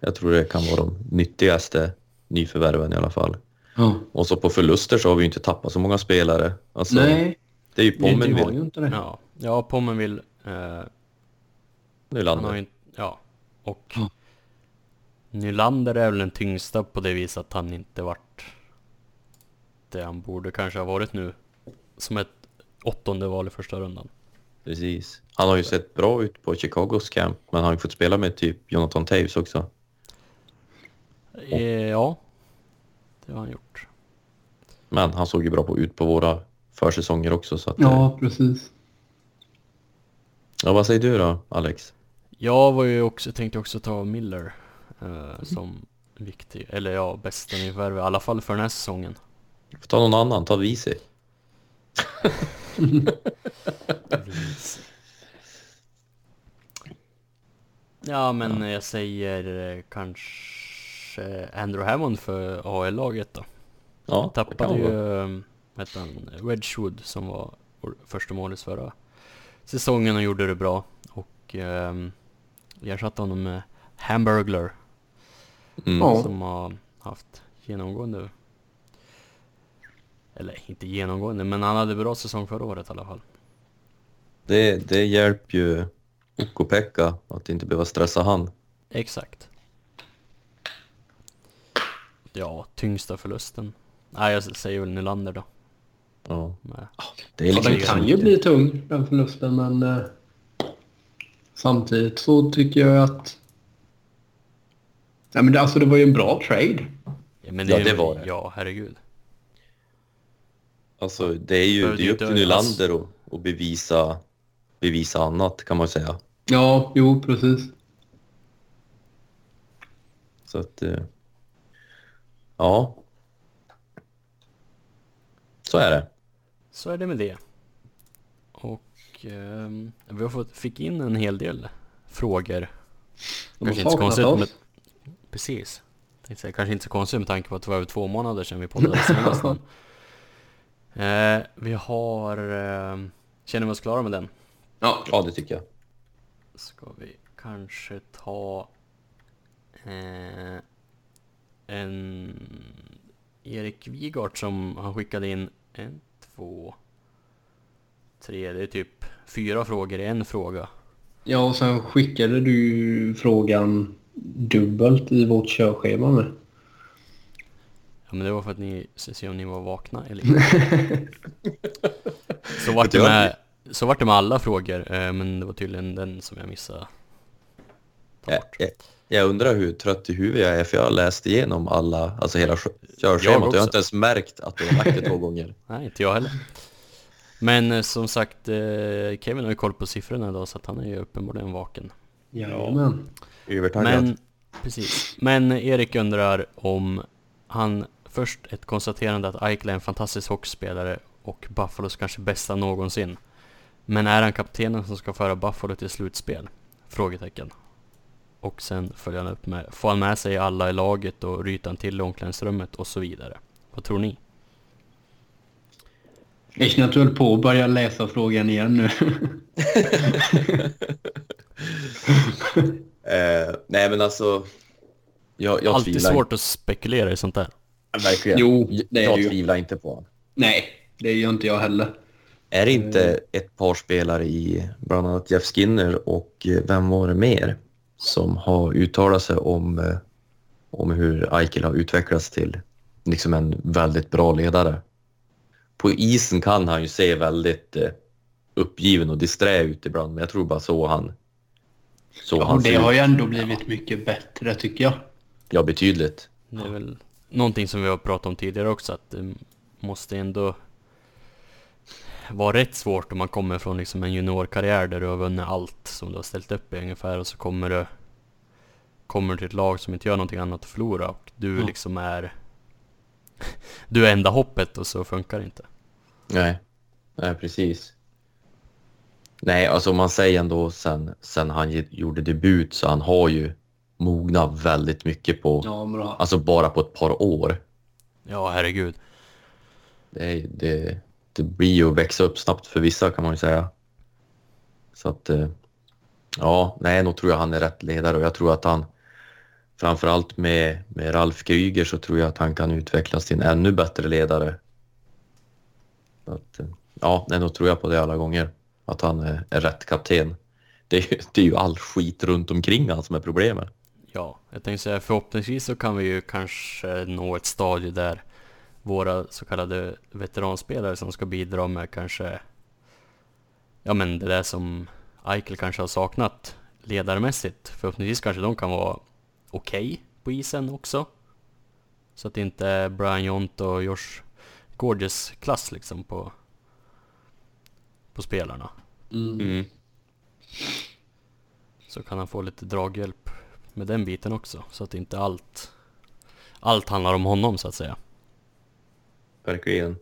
Jag tror det kan vara de nyttigaste nyförvärven i alla fall. Ja. Och så på förluster så har vi ju inte tappat så många spelare. Alltså, Nej, Det är ju Pommenville. Ja, ja Pommenville, eh, han har ju inte, ja, och Ja. Nylander är väl den tyngsta på det viset att han inte vart det han borde kanske ha varit nu. Som ett åttonde val i första rundan. Precis. Han har ju sett bra ut på Chicagos camp, men han har ju fått spela med typ Jonathan Taves också. Eh, ja, det har han gjort. Men han såg ju bra på, ut på våra försäsonger också. Så att, eh, Ja, precis. ja, vad säger du då, Alex? Jag var ju också, tänkte också ta Miller eh, som viktig, eller ja, bästa nyförvärv i alla fall för den här säsongen. Får ta någon annan, ta Visi. Ja, men jag säger eh, kanske Andrew Hammond för AL-laget då. Ja, Han tappade ju, eh, vad heter han, Wedgwood som var vår första målis förra säsongen och gjorde det bra. Och um, jag ersatte honom med Hamburglar Mm. Som har haft genomgående, eller inte genomgående, men han hade bra säsong förra året i alla fall. Det, det hjälper ju Ukko-Pekka att inte behöva stressa han. Exakt. Ja, tyngsta förlusten. Nej, jag säger väl Nylander då. Ja. Med. Det är Ja, liksom den kan ju bli tung, den förlusten, men eh, samtidigt så tycker jag att... Nej, men det, alltså, det var ju en bra trade. Ja, men Ja, är- det var det. Ja, herregud. Alltså, det är ju det är upp till. Nylander att, att bevisa, bevisa annat kan man säga. Ja, jo, precis. Så att... eh, Ja. Så är det. Så är det med det. Och ehm, vi har fått, fick in en hel del frågor. De har Kanske inte så konstigt med, Precis. Säga, kanske inte så konstigt med tanke på att det var över två månader sedan vi poddade senast. eh, vi har... Eh, känner vi oss klara med den? Ja, Ja, det tycker jag. Ska vi kanske ta eh, en Erik Wigart som han skickade in en, två, tre, det är typ fyra frågor i en fråga. ja och sen skickade du frågan dubbelt i vårt körschema med. Ja men det var för att ni skulle se om ni var vakna eller inte. så vart det med, så vart det med alla frågor, eh, men det var tydligen den som jag missade. Ta Jag, bort. jag, jag undrar hur trött i huvudet jag är för jag har läst igenom alla, alltså hela Jag körschemat jag också. har inte ens märkt att du har lagt det två gånger. Nej, inte jag heller. Men eh, som sagt, eh, Kevin har ju koll på siffrorna idag så att han är ju uppenbarligen vaken. Jajamän. Övertaggad. Men, precis. Men Erik undrar om han först ett konstaterande att Eichel är en fantastisk hockeyspelare och Buffalos kanske bästa någonsin. Men är han kaptenen som ska föra Buffalo till slutspel? Frågetecken. Och sen följer han upp med, får han med sig alla i laget och ryter han till i omklädningsrummet och så vidare? Vad tror ni? Jag känner att du höll på att börja läsa frågan igen nu. Eh, nej men alltså, jag, jag Alltid tvivlar svårt att spekulera i sånt där. Verkligen. Jo, Jag- det är jag ju. tvivlar inte på honom. Nej, det gör inte jag heller. Är det inte ett par spelare i bland annat Jeff Skinner och eh, vem var det mer som har uttalat sig om, eh, om hur Eichel har utvecklats till liksom en väldigt bra ledare? På isen kan han ju se väldigt eh, uppgiven och disträ ut ibland, men jag tror bara så han så Ja, han och det ser har ut. ju ändå blivit mycket bättre tycker jag. Ja, betydligt. Det är väl någonting som vi har pratat om tidigare också, att det måste ändå vara rätt svårt om man kommer från liksom en juniorkarriär där du har vunnit allt som du har ställt upp i ungefär och så kommer du kommer till ett lag som inte gör någonting annat att förlora och du Mm. liksom är du är enda hoppet och så funkar det inte. Nej, nej precis. Nej, alltså om man säger ändå sen, sen han gjorde debut så han har ju mognat väldigt mycket på, Ja, bra. alltså bara på ett par år. Ja, herregud. Det, det, det blir ju att växa upp snabbt för vissa kan man ju säga. Så att, eh, ja, nej, nog tror jag han är rätt ledare och jag tror att han, framförallt med, med Ralf Kryger så tror jag att han kan utvecklas till en ännu bättre ledare. Att, eh, ja, nej, nog tror jag på det alla gånger, att han är, är rätt kapten. Det är, ju, det är ju all skit runt omkring han som är problemet. Ja, jag tänkte säga förhoppningsvis så kan vi ju kanske nå ett stadie där våra så kallade veteranspelare som ska bidra med kanske Ja men det där som Eichel kanske har saknat ledarmässigt Förhoppningsvis kanske de kan vara okej på isen också Så att det inte är Brian Jont och Josh Gorges klass liksom på På spelarna Mm. Mm. Så kan han få lite draghjälp med den biten också så att inte allt Allt handlar om honom så att säga Verkligen.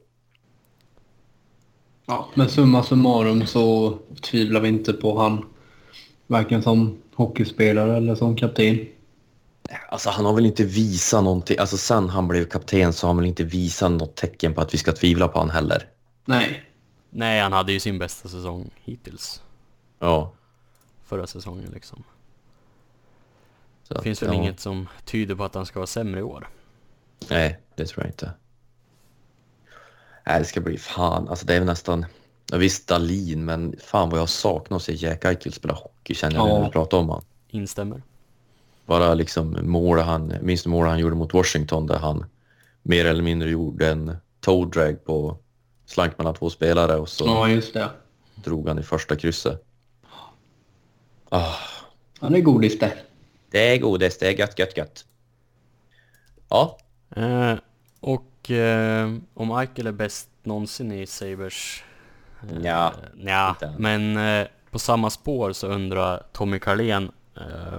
Ja, men summa summarum så tvivlar vi inte på han. Varken som hockeyspelare eller som kapten. Alltså han har väl inte visat någonting, alltså sen han blev kapten så har han väl inte visat något tecken på att vi ska tvivla på han heller. Nej. Nej, han hade ju sin bästa säsong hittills Ja. Förra säsongen liksom Så Det att, finns väl ja. inget som tyder på att han ska vara sämre i år Nej, det tror jag inte. Nej, det ska bli fan, alltså det är väl nästan, ja, visst Dalin, men fan vad jag saknar att se Jack Eichel spela hockey känner jag Ja. när vi pratar om han. Instämmer Bara liksom mål han, minns du mål han gjorde mot Washington där han mer eller mindre gjorde en toe drag på slank mellan två spelare och så Ja, just det. drog han i första krysset. Ah, Han är godis det. det är godis, det är gött, gött, gött. Ja, eh, Och eh, om Eichel är bäst någonsin i Sabres Ja, Nja, men eh, på samma spår så undrar Tommy Carlén eh,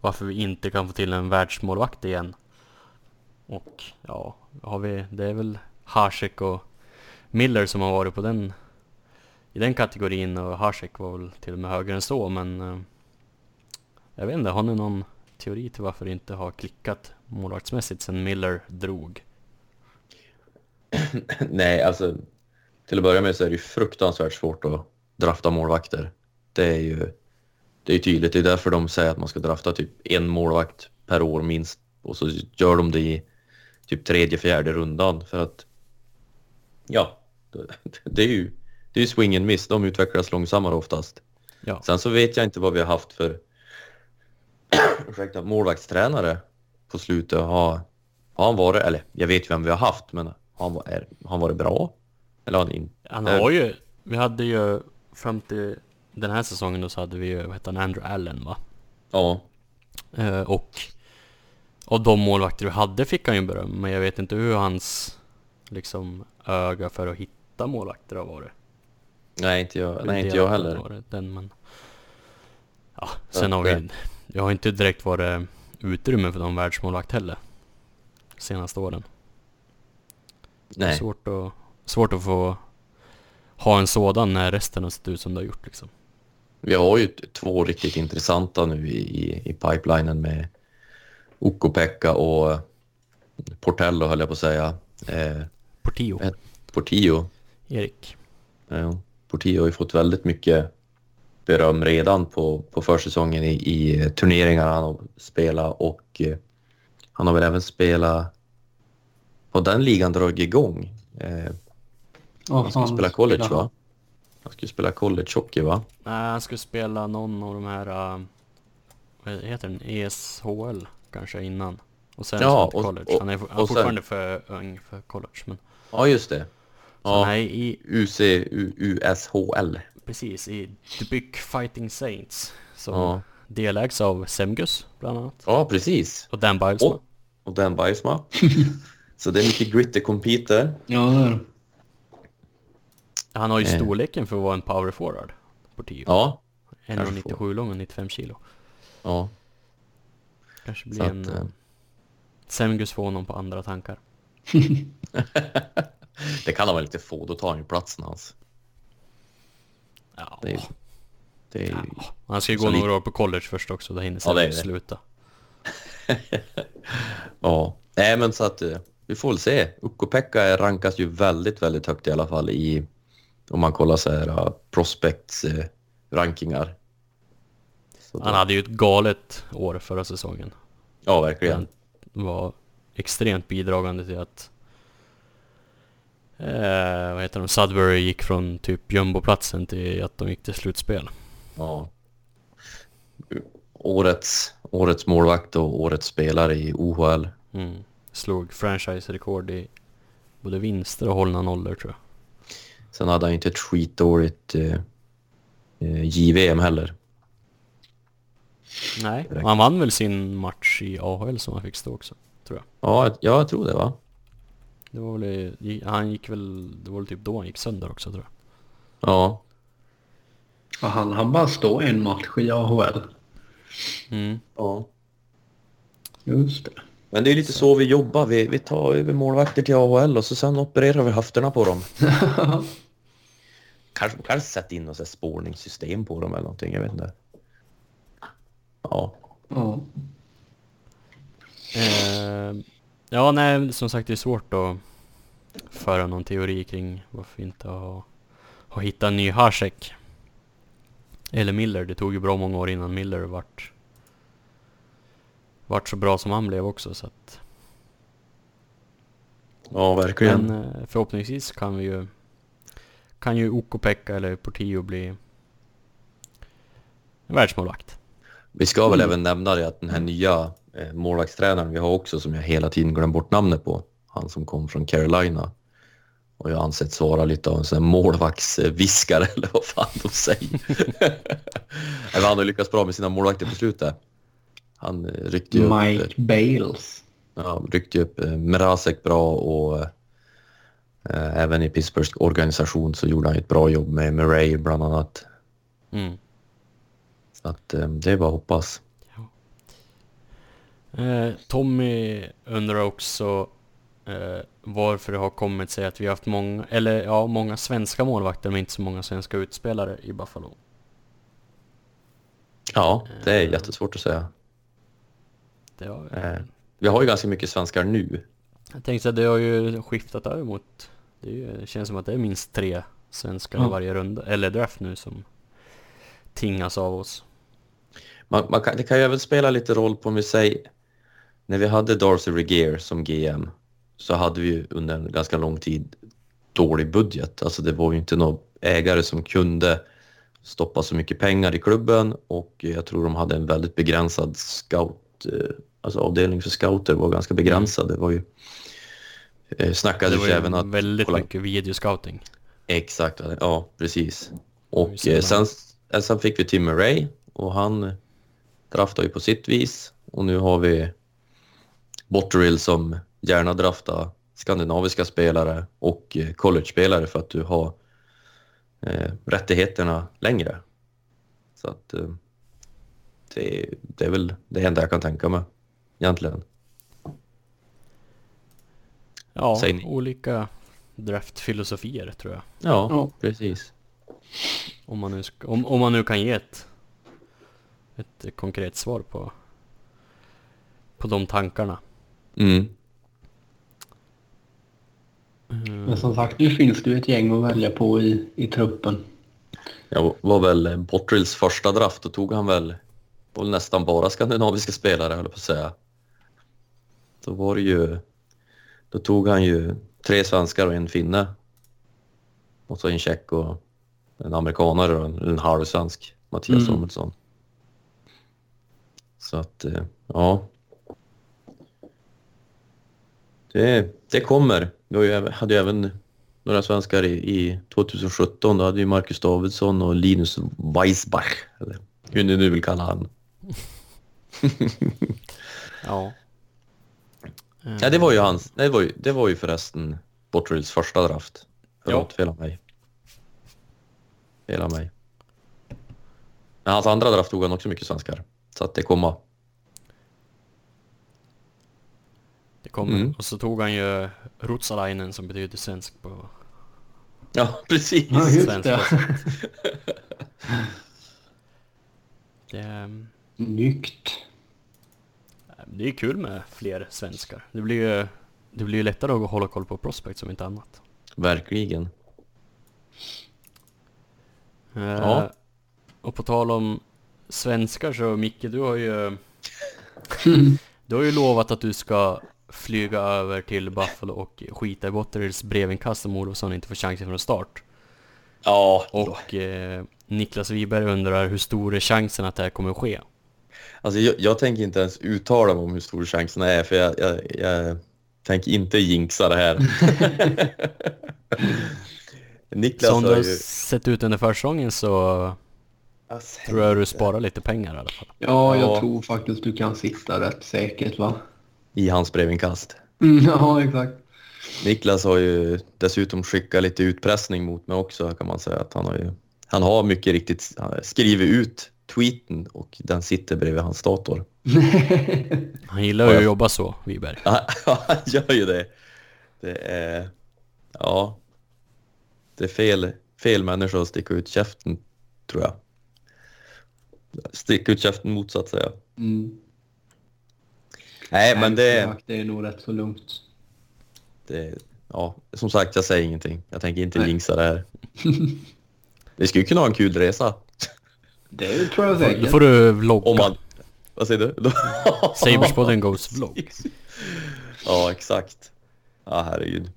varför vi inte kan få till en världsmålvakt igen. Och ja, har vi, det är väl Hasek och Miller som har varit på den i den kategorin och Hasek var väl till och med högre än så men eh, jag vet inte, har ni någon teori till varför det inte har klickat målvaktsmässigt sen Miller drog? Nej, alltså till att börja med så är det ju fruktansvärt svårt att drafta målvakter. Det är ju det är tydligt. Det är därför de säger att man ska drafta typ en målvakt per år minst. Och så gör de det i typ tredje, fjärde rundan för att ja, det är ju det är ju swing and miss. De utvecklas långsammare oftast. Ja, Sen så vet jag inte vad vi har haft för ursäkta, målvaktstränare på slutet. Har, har han varit, eller jag vet vem vi har haft, men har han, är, har han varit bra? Eller har han in, Han har ju, vi hade ju fram till den här säsongen då så hade vi ju, vad heter han, Andrew Allen va? Ja, Eh, och av de målvakter vi hade fick han ju beröm, men jag vet inte hur hans liksom öga för att hitta målvakter har varit. Nej, inte jag, nej, inte jag heller. året, Den, men... Ja, sen har vi... Jag har inte direkt varit utrymme för någon världsmålvakt heller. Senaste åren. Det är Nej, svårt att, svårt att få ha en sådan när resten har sett ut som det har gjort liksom. Vi har ju två riktigt intressanta nu i, i, i pipelinen med Ukko-Pekka och Portello höll jag på att säga. Eh, Portillo, Portillo. Erik. Ja, Portillo har ju fått väldigt mycket beröm redan på, på försäsongen i, i turneringar han har spelat och eh, han har väl även spelat... Har den ligan dragit igång? Eh, Ja, han fan, spela college va? Han skulle spela college hockey va? Nej, han skulle spela någon av de här... Uh, vad heter den? ESHL kanske innan. Och sen Ja, ja, till och- college. och- han är, han är och sen- fortfarande för ung för college. Men Ja just det. så han Ja, är i, UC, U, USHL. precis, i Dubuque Fighting Saints. Som Ja. delägs av Semgus bland annat. ja precis. Och Dan Bilesma. Och, och Dan Bajsma. Så det är mycket gritty compete Ja, det är det. Han har ju Eh. storleken för att vara en power forward. Portillo. Ja, 1,97 lång och 95 kilo. ja. Kanske blir att, en... eh, Semgus får honom på andra tankar. det kan han väl inte få, då tar han ju platsen hans. Ja. Det är, det är, ja. Han ska ju gå lite- några år på college först också, då hinner Ja, Semgus det. sluta. Ja, nej men så att eh, vi får väl se. Ukko-Pekka rankas ju väldigt, väldigt högt i alla fall i om man kollar så här uh, prospects eh, rankingar. Så Han då- hade ju ett galet år förra säsongen. Ja, verkligen. Han var extremt bidragande till att eh, vad heter de? Sudbury gick från typ jumboplatsen till att de gick till slutspel. Ja. Årets, årets målvakt och årets spelare i OHL. Mm. Slog franchise-rekord i både vinster och hållna nollor tror jag. Sen hade han inte ett skitdåligt eh, eh, JVM heller. Nej, och han vann väl sin match i AHL som han fick stå också. Tror jag. Ja, jag- ja, jag tror det va? Det var väl, han gick väl, det var väl typ då han gick sönder också tror jag. Ja, Ja, han han bara stå en match i AHL. Mm. ja. Just det. Men det är lite så vi jobbar. Vi, vi tar över målvakter till AHL och så sen opererar vi höfterna på dem. kanske, kanske sätta in något spårningssystem på dem eller någonting, jag vet inte. Ja, ja. Eh, ja, nej, som sagt det är svårt att föra någon teori kring varför vi inte har, har hittat en ny Hasek. Eller Miller, det tog ju bra många år innan Miller vart, vart så bra som han blev också så att ja verkligen. Men eh, förhoppningsvis kan vi ju kan ju Okopekka eller Portillo bli världsmålvakt. Vi ska väl Mm. även nämna det att den här nya eh, målvaktstränaren vi har också som jag hela tiden glömmer bort namnet på. Han som kom från Carolina. Och jag har ansett vara lite av en sån här målvaktsviskare eller vad fan de säger. Han har lyckats bra med sina målvakter på slutet. Han eh, ryckte ju upp, Mike Bales. ja, ryckte ju upp eh, Mrazek bra och eh, även i Pittsburghs organisation så gjorde han ett bra jobb med Murray bland annat. Mm. Så att eh, det är bara att hoppas. Eh, Tommy undrar också eh, varför det har kommit sig att vi har haft många, eller ja, många svenska målvakter men inte så många svenska utspelare i Buffalo. Ja, det är jättesvårt att säga. Har, Eh, Vi har ju ganska mycket svenskar nu. Jag tänkte att det har ju skiftat över mot, det, känns som att det är minst tre svenskar Ja. varje runda, eller draft nu som tingas av oss. Man, man kan, det kan ju även spela lite roll på om vi säger, när vi hade Darcy Regier som GM så hade vi ju under en ganska lång tid dålig budget. Alltså det var ju inte någon ägare som kunde stoppa så mycket pengar i klubben och jag tror de hade en väldigt begränsad scout, eh, alltså avdelning för scouter var ganska begränsad. Det var ju, eh, Det snackades var ju även att väldigt kolla- mycket videoscouting. Exakt, ja precis. Och eh, sen, eh, sen fick vi Tim Murray och han draftar ju på sitt vis. Och nu har vi Botterill som gärna draftar skandinaviska spelare och eh, college-spelare för att du har eh, rättigheterna längre. Så att eh, det, det är väl det enda jag kan tänka mig egentligen. Ja, olika draftfilosofier tror jag. Ja, Ja. precis. Om man nu, ska, om, om man nu kan ge ett, ett konkret svar på, på de tankarna. Mm. Mm. Men som sagt, nu finns det ju ett gäng att välja på i, i truppen. Jag var väl eh, Bottrils första draft, då tog han väl, väl nästan bara skandinaviska spelare höll på att säga. Då var det ju, då tog han ju tre svenskar och en finne. Och så en tjeck och en amerikanare och en, en halvsvensk, Mattias Mm. Samuelsson. Så att, eh, ja. Det, det kommer. Vi hade ju även några svenskar i, i 2017. Då hade ju Marcus Davidsson och Linus Weisbach, eller hur ni nu vill kalla han. Ja. Ja, det var ju hans. Det var ju, det var ju förresten Bottrils första draft. Förlåt, Ja. fel av mig. Fel av mig. Men hans andra draft tog han också mycket svenskar. Så att det kommer. Det kommer. Mm. Och så tog han ju Rutsalainen som betyder svensk på Ja, precis. Ja, just det. Det, ehm, Snyggt. Det är kul med fler svenskar. Det blir ju, det blir ju lättare att hålla koll på prospect som inte annat. Verkligen. Eh, Ja. Och på tal om svenskar så Micke, du har ju Du har ju lovat att du ska flyga över till Buffalo och skita i Botterils brevinkast om Olofsson inte får chansen från start. Ja, Och eh, Niklas Wiberg undrar hur stor är chansen att det här kommer att ske? Alltså jag, jag tänker inte ens uttala mig om hur stor chanserna är för jag, jag, jag tänker inte jinxa det här. Niklas Som du har ju... sett ut under försäsongen så Alltså, tror jag du sparar lite pengar i alla fall. Ja, jag Ja. tror faktiskt du kan sitta rätt säkert va? I hans brevinkast. Mm, ja, exakt. Niklas har ju dessutom skickat lite utpressning mot mig också kan man säga att han har ju... Han har mycket riktigt skrivit ut tweeten och den sitter bredvid hans dator. Han gillar ju att jobba så, Wiberg. Ja, han gör ju det. Det är... Ja. Det är fel, fel människa att sticka ut käften, tror jag. Sticka ut käften motsatt säga. Mm. Nej, men det, det är nog rätt så lugnt. det... Ja, som sagt, jag säger ingenting. Jag tänker inte Nej. jinxa det här. Vi skulle kunna ha en kul resa. Det tror jag Då säkert. får du vlogga. Om man... Vad säger du? Saberspodden Goes vlogg. Ja, exakt. Ja, herregud.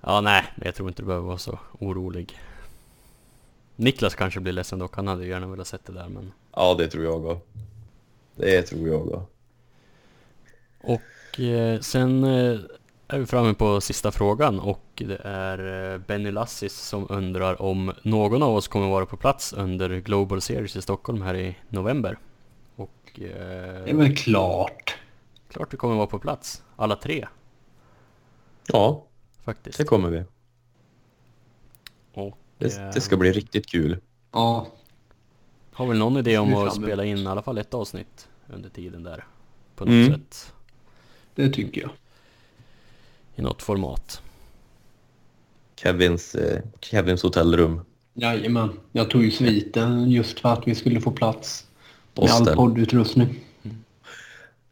Ja, nej, men jag tror inte du behöver vara så orolig. Niklas kanske blir ledsen dock, han hade ju gärna velat sett det där men... Ja, det tror jag också. Det tror jag också. Och eh, sen eh, är vi framme på sista frågan och det är eh, Benny Lassis som undrar om någon av oss kommer vara på plats under Global Series i Stockholm här i november. Och Det är eh, väl klart. klart vi kommer vara på plats, alla tre Ja, faktiskt. det kommer vi. Och, Det, eh, det ska bli riktigt kul. Ja, Har väl någon idé om att spela in i alla fall ett avsnitt under tiden där? På något Mm. sätt. det tycker jag. I något format. Kevins, eh, Kevins hotellrum. Jajamän. Jag tog ju sviten just för att vi skulle få plats med all Hostel. poddutrustning.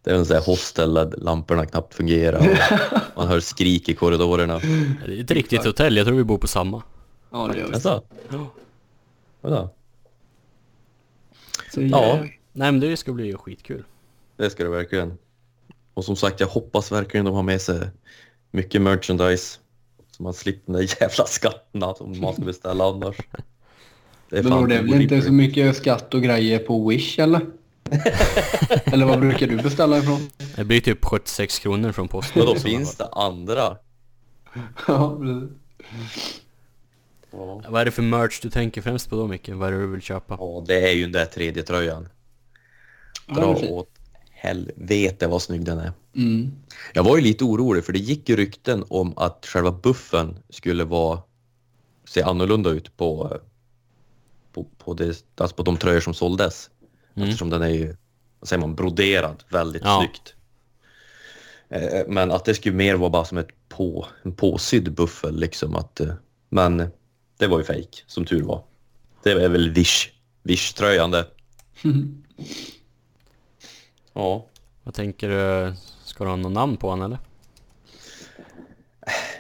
Det är en sån här hostel där lamporna knappt fungerar. Och man hör skrik i korridorerna. Det är ett riktigt hotell, jag tror vi bor på samma. Ja, det gör vi. Alltså, Ja. vadå? Så, Ja. Nej men det ska bli skitkul. Det ska det verkligen. Och som sagt, jag hoppas verkligen de har med sig mycket merchandise. Så man slipper den där jävla skatterna som man ska beställa annars. Det är Men det är väl inte så mycket skatt och grejer på Wish eller? eller vad brukar du beställa ifrån? Det blir typ 76 kronor från posten. Men då i sådana finns det andra. ja, precis. Ja. Vad är det för merch du tänker främst på då Micke? Vad är det du vill köpa? ja, det är ju den där tredje tröjan. Ja, Dra åt helvete vad snygg den är. Mm. Jag var ju lite orolig för det gick ju rykten om att själva buffen skulle vara se annorlunda ut på, på, på, det, alltså på de tröjor som såldes. Mm. Eftersom den är ju, vad säger man, broderad väldigt Ja. snyggt. Eh, Men att det skulle mer vara bara som ett på, en påsydd buffel liksom. Att, eh, men det var ju fake som tur var. Det är väl Wish, Wish-tröjan det. Ja. Vad tänker du? Ska du ha något namn på honom eller?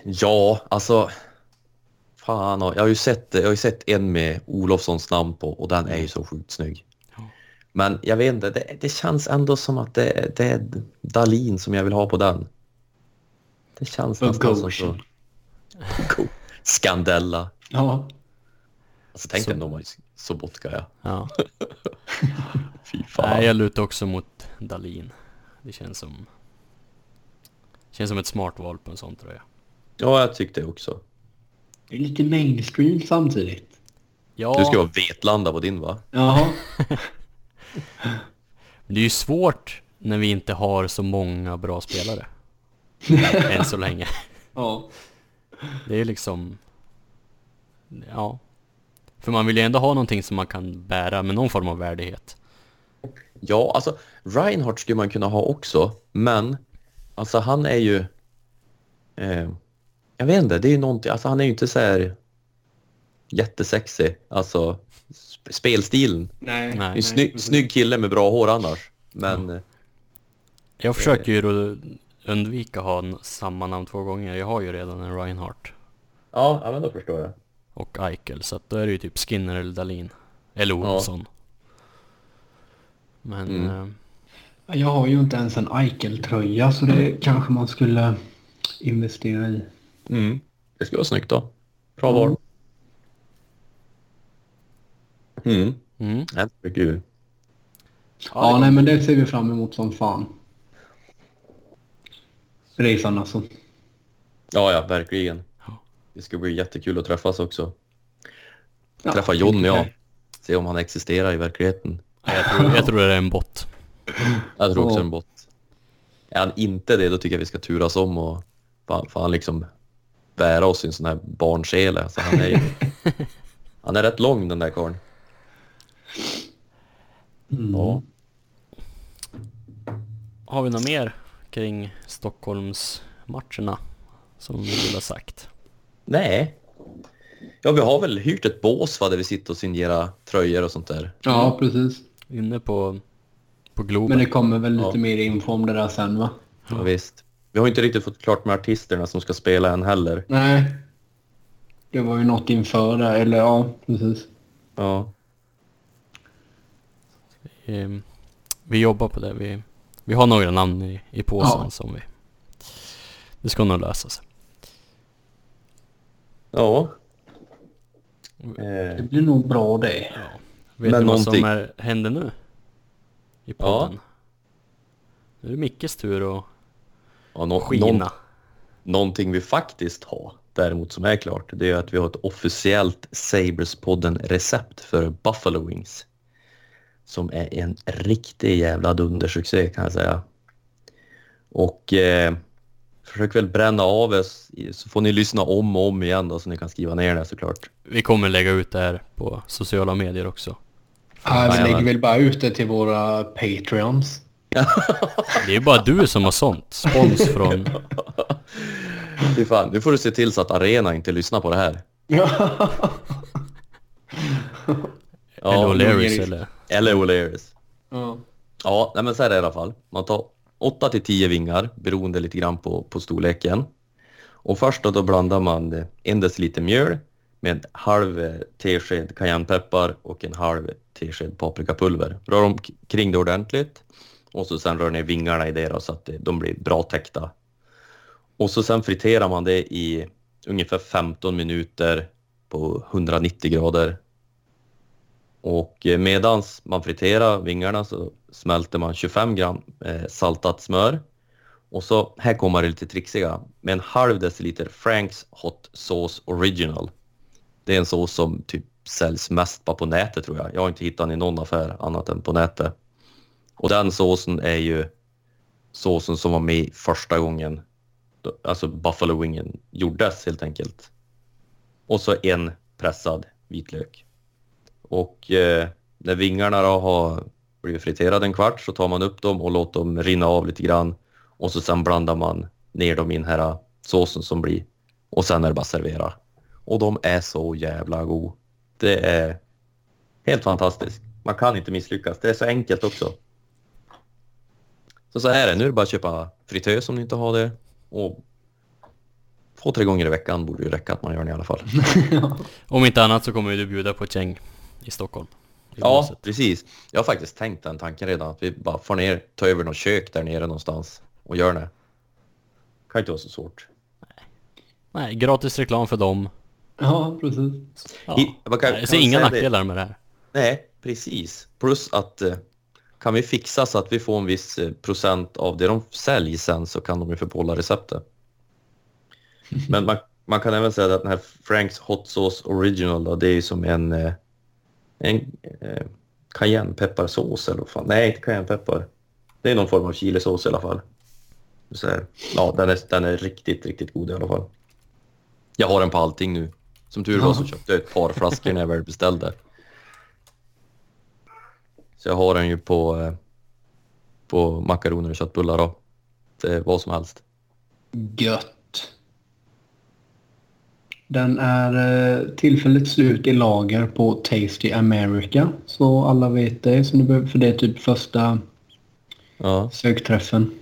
Ja, alltså. Fan, jag har ju sett, jag har ju sett en med Olofssons namn på och den är ju så sjukt snygg. Ja. Men jag vet inte, det, det känns ändå som att det, det är Dalin som jag vill ha på den. Det känns nästan som så. Scandella. Ja. Alltså tänk Så- dig om de Sobotka ja. Ja. Fy fan. Nej, jag lutar också mot Dalin. Det känns som... Känns som ett smart val på en sån tröja. Ja, jag tyckte det också. Det är lite mainstream samtidigt. Ja, Du ska vara Vetlanda på din va? Men det är ju svårt när vi inte har så många bra spelare. Än så länge. Ja. Det är liksom... Ja. För man vill ju ändå ha någonting som man kan bära med någon form av värdighet. Ja, alltså Reinhardt skulle man kunna ha också, men alltså han är ju... Eh, jag vet inte, det är ju någonting, alltså han är ju inte så här jättesexig, alltså sp- spelstilen. Nej. Nej. Det är en snygg, kille med bra hår annars, men eh, Jag försöker ju då undvika ha n- samma namn två gånger. Jag har ju redan en Reinhardt ja, ja men då förstår jag. Och Eichel. Så att då är det ju typ Skinner eller Dalin. Eller Olsson. Men... Mm. Eh, Jag har ju inte ens en Eichel-tröja så det kanske man skulle investera i. Mm. Det skulle vara snyggt då. Bra val. Mm. mm. Jag tycker ju. Ja, nej men det ser vi fram emot som fan. Resan alltså. Ja, ja, verkligen. Det ska bli jättekul att träffas också. Ja, Träffa Johnny, ja. Se om han existerar i verkligheten. Jag, tror, jag tror det är en bot. Jag tror också en bot. Är han inte det, då tycker jag vi ska turas om och fan, fan liksom bära oss i en sån här barnsele. Alltså, han, är ju, han är rätt lång den där karln. Mm. Ja. Har vi något mer kring Stockholmsmatcherna som vi vill ha sagt? Nej. Ja, vi har väl hyrt ett bås va, där vi sitter och signerar tröjor och sånt där. Ja, precis. Inne på, på Globen. Men det kommer väl lite Ja. mer info om det där sen va? Ja, visst. Vi har inte riktigt fått klart med artisterna som ska spela än heller. Nej. Det var ju något inför där, eller ja, precis. Ja. Eh, vi jobbar på det. Vi, vi har några namn i, i påsen Ja. som vi... Det ska nog lösa sig. Ja. Det Eh, blir nog bra det. Vet Men du vad någonting- som är, händer nu? I Ja. podden? Nu är det Mickes tur att ja, nå- skina. någon- Någonting vi faktiskt har däremot som är klart, det är att vi har ett officiellt Sabres-podden-recept för Buffalo Wings. Som är en riktig jävla dundersuccé kan jag säga. Och eh, försök väl bränna av oss så får ni lyssna om och om igen då så ni kan skriva ner det såklart. Vi kommer lägga ut det här på sociala medier också. Ja, vi lägger väl bara ut det till våra Patreons. Det är bara du som har sånt. Spons från... Fy fan, nu får du se till så att Arena inte lyssnar på det här. eller O'Learys eller... Eller O'Learys. ja. Ja, nej men så är det i alla fall. Man tar 8 till 10 vingar beroende lite grann på, på storleken. Och först då, då blandar man en deciliter mjöl med en halv tesked cayennepeppar och en halv tesked paprikapulver. Rör omkring det ordentligt och så sen rör ner vingarna i det då, så att de blir bra täckta. Och så sen friterar man det i ungefär 15 minuter på 190 grader och eh, medans man friterar vingarna så smälter man 25 gram eh, saltat smör. Och så, här kommer det lite trixiga, med en halv deciliter Franks Hot Sauce Original. Det är en sås som typ säljs mest bara på nätet tror jag. Jag har inte hittat den i någon affär annat än på nätet. Och den såsen är ju såsen som var med första gången, alltså Buffalo Wingen gjordes helt enkelt. och så en pressad vitlök. Och eh, när vingarna då har blivit friterade en kvart så tar man upp dem och låter dem rinna av lite grann och så sen blandar man ner dem i den här såsen som blir och sen är det bara servera. Och de är så jävla god. Det är helt fantastiskt. Man kan inte misslyckas. Det är så enkelt också. Så så är det. Nu är det bara att köpa fritös om ni inte har det. Och två, tre gånger i veckan borde ju räcka att man gör det i alla fall. Om inte annat så kommer du bjuda på ett gäng i Stockholm. Ja, båset. precis. Jag har faktiskt tänkt den tanken redan. Att vi bara får ner, tar över något kök där nere någonstans och gör det. Kan inte vara så svårt. Nej, gratis reklam för dem. Ja, precis. Ja. I- kan- Nej, jag ser inga det? nackdelar med det här. Nej, precis. Plus att eh, kan vi fixa så att vi får en viss eh, procent av det de säljer sen så kan de ju få behålla receptet. Men man, man kan även säga att den här Franks Hot Sauce Original då, det är ju som en, eh, en eh, cayennepepparsås eller vad fan. Nej, inte cayennepeppar. Det är någon form av chilisås i alla fall. Så här. Ja, den är, den är riktigt, riktigt god i alla fall. Jag har den på allting nu. Som tur var så köpte jag ett par flaskor när jag väl beställde. Så jag har den ju på, eh, på makaroner och köttbullar då. Det är vad som helst. Gött. Den är eh, tillfälligt slut i lager på Tasty America. Så alla vet det. Så nu behöver, för det är typ första Ja. sökträffen.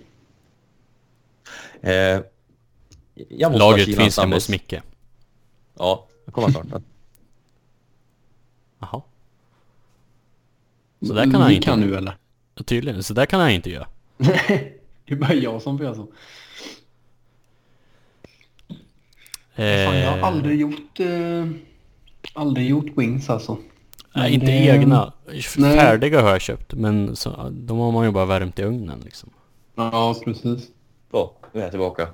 Eh, jag måste ha Lagret finns hemma hos Micke. Ja, jag kommer snart. Jaha. Så där kan han Ni inte kan nu eller? Tydligen, så där kan han inte göra. Det är bara jag som får göra så. Eh, Fan, jag har aldrig gjort... Eh, aldrig gjort wings alltså. nej, men inte det- egna. Nej. Färdiga har jag köpt, men så, de har man ju bara värmt i ugnen liksom. Ja, precis. Så, nu är jag tillbaka.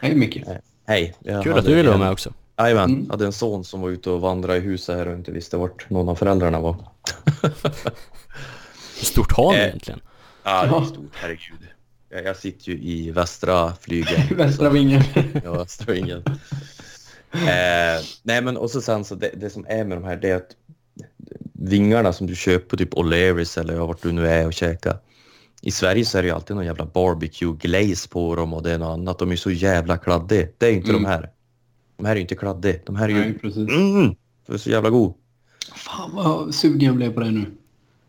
Hej Micke. Hej. jag Kul hade att du ville vara en- med också. Jajamän, Mm. hade en son som var ute och vandrade i huset här och inte visste vart någon av föräldrarna var. Hur stort har ni Eh. egentligen? Ja, det är stort, herregud. Jag, jag sitter ju i västra flygeln. Västra vingen. Ja, västra vingen. Eh, nej men och så sen så det, det som är med de här det är att vingarna som du köper på typ O'Learys eller ja, vart du nu är och käka. I Sverige så är det ju alltid någon jävla barbecue glaze på dem och det är något annat. De är så jävla kladdiga. Det är ju inte Mm. de här. De här är ju inte kladdiga. De här är ju... Nej, precis. Mm, de är så jävla god. Fan vad sugen jag blev på det nu.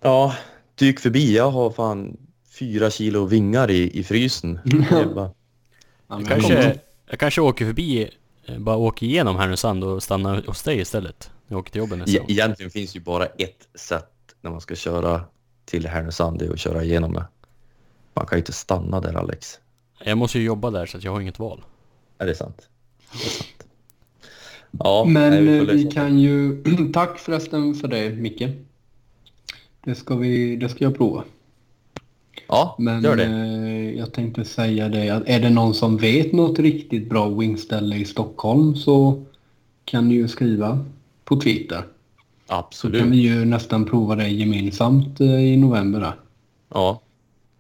Ja, dyk förbi. Jag har fan fyra kilo vingar i, i frysen. Är bara, Ja, Jag jag kanske, jag kanske åker förbi, bara åker igenom Härnösand och stannar hos dig istället. När jag åker till jobbet nästa E- gång. egentligen finns ju bara ett sätt när man ska köra till Härnösand, det är att köra igenom det. Man kan ju inte stanna där Alex. Jag måste ju jobba där så att jag har inget val. Är det sant? Det är sant. Ja, Men nej, eh, får vi kan ju... Tack förresten för det Micke. Det ska, vi, det ska jag prova. Ja, Men gör det. eh, jag tänkte säga det att är det någon som vet något riktigt bra wingställe i Stockholm så kan ni ju skriva på Twitter. Så kan Absolut. vi ju nästan prova det gemensamt eh, i november där. Ja,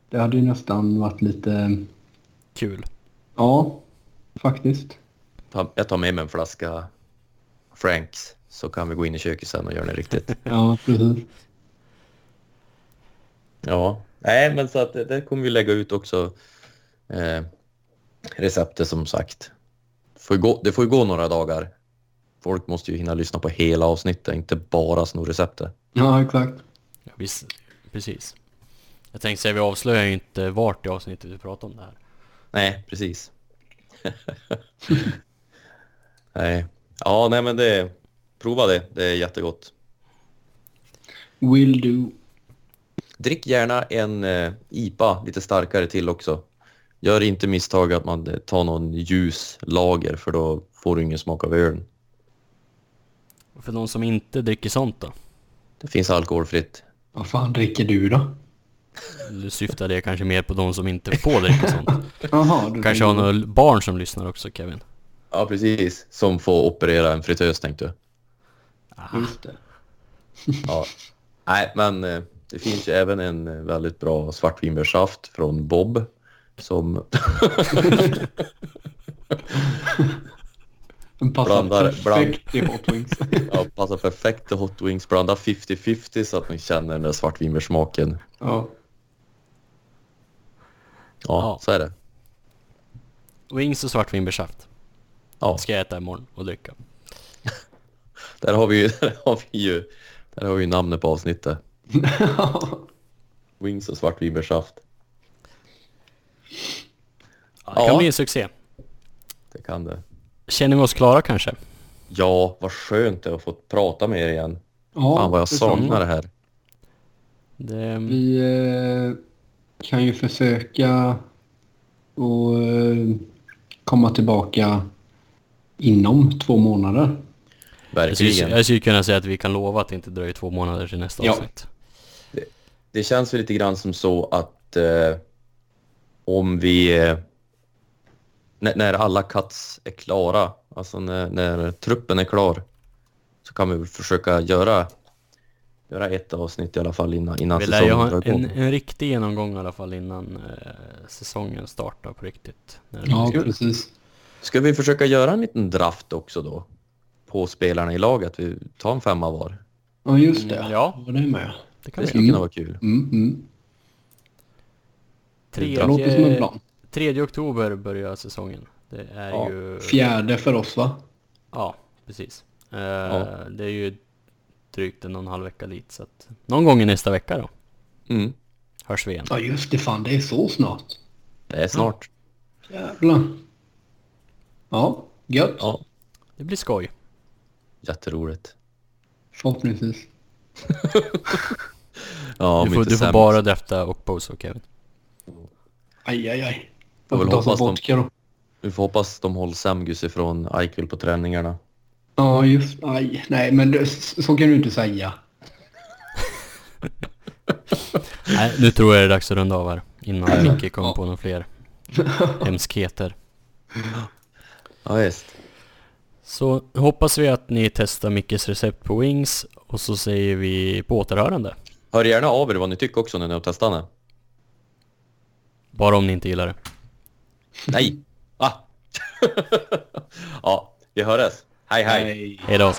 Det hade ju nästan varit lite... Kul. Ja, faktiskt. jag tar med mig en flaska Franks så kan vi gå in i köket sen och göra det riktigt. Ja, precis. Ja, nej men så att det, kommer vi lägga ut också. Eh, receptet som sagt. Får gå, det får ju gå några dagar. Folk måste ju hinna lyssna på hela avsnittet, inte bara sno receptet. Ja, exakt. Ja, visst, precis. Jag tänkte säga, vi avslöjar ju inte vart i avsnittet vi pratar om det här. Nej, precis. nej. Ja, nej men det... Prova det, det är jättegott. Will do. Drick gärna en eh, IPA lite starkare till också. Gör inte misstag att man eh, tar någon ljus lager för då får du ingen smak av ölen. Och För de som inte dricker sånt då? Det finns alkoholfritt. Vad fan dricker du då? Du syftar det kanske mer på de som inte får dricka sånt. Jaha, du Kanske har några barn som lyssnar också Kevin. Ja, precis. Som får operera en fritös tänkte du. Just det. Ja. Nej, men eh, det finns ju även en eh, väldigt bra svartvinbärssaft från Bob som... Den passar Blandar- perfekt i Hot Wings. Ja, passar perfekt till Hot Wings. Blanda 50-50 så att ni känner den där svartvinbärssmaken. ja. Ja, Ja. så är det. Wings och svartvinbärssaft Ja, ska jag äta imorgon och dricka. där har vi ju, där har vi ju, där har vi ju namnet på avsnittet. Wings och svartvinbärssaft. Ja, det kan Ja. bli en succé. Det kan det. Känner vi oss klara kanske? Ja, vad skönt det att få prata med er igen. ja, Fan vad jag saknar det här. Det, Vi eh, kan ju försöka och eh, komma tillbaka inom två månader. Verkligen. jag skulle kunna säga att vi kan lova att det inte dröjer två månader till nästa Ja. avsnitt. Det känns väl lite grann som så att eh, om vi... Eh, när, när alla cuts är klara, alltså när, när truppen är klar, så kan vi försöka göra, göra ett avsnitt i alla fall innan, innan Vi säsongen drar en, igång. en riktig genomgång i alla fall innan eh, säsongen startar på riktigt. Ja, ska- precis. Ska vi försöka göra en liten draft också då? På spelarna i laget, vi tar en femma var. Ja, just det. Mm, ja. Ja, det med. Det kan Det skulle kunna vara kul. Mm, mm. Det Det låter som en Tredje, plan. 3 oktober börjar säsongen. Det är Ja, ju... Fjärde för oss, va? Ja, precis. Eh, Det är ju drygt en och en halv vecka dit så att någon gång i nästa vecka då Mm. hörs vi igen. Ja, just det. Fan, det är så snart. Det är snart. Jävlar. Ja, gött. Ja, Det blir skoj. jätteroligt. Förhoppningsvis. Ja, du får, du får bara drafta och Bozo Kevin. Aj, aj, aj. Får Jag som hoppas de- vodka då. Vi får hoppas de håller Semgus ifrån Eichel på träningarna. Ja, just Aj, nej, men det, så kan du inte säga. Nej, nu tror jag det är dags att runda av här innan Micke kommer Ja. på några fler hemskheter. Ja, visst. Så hoppas vi att ni testar Mickes recept på Wings och så säger vi på återhörande. Hör gärna av er vad ni tycker också när ni har testat den. Bara om ni inte gillar det. Nej! Ah! ja, vi hörs. Hej, hej. Hej då!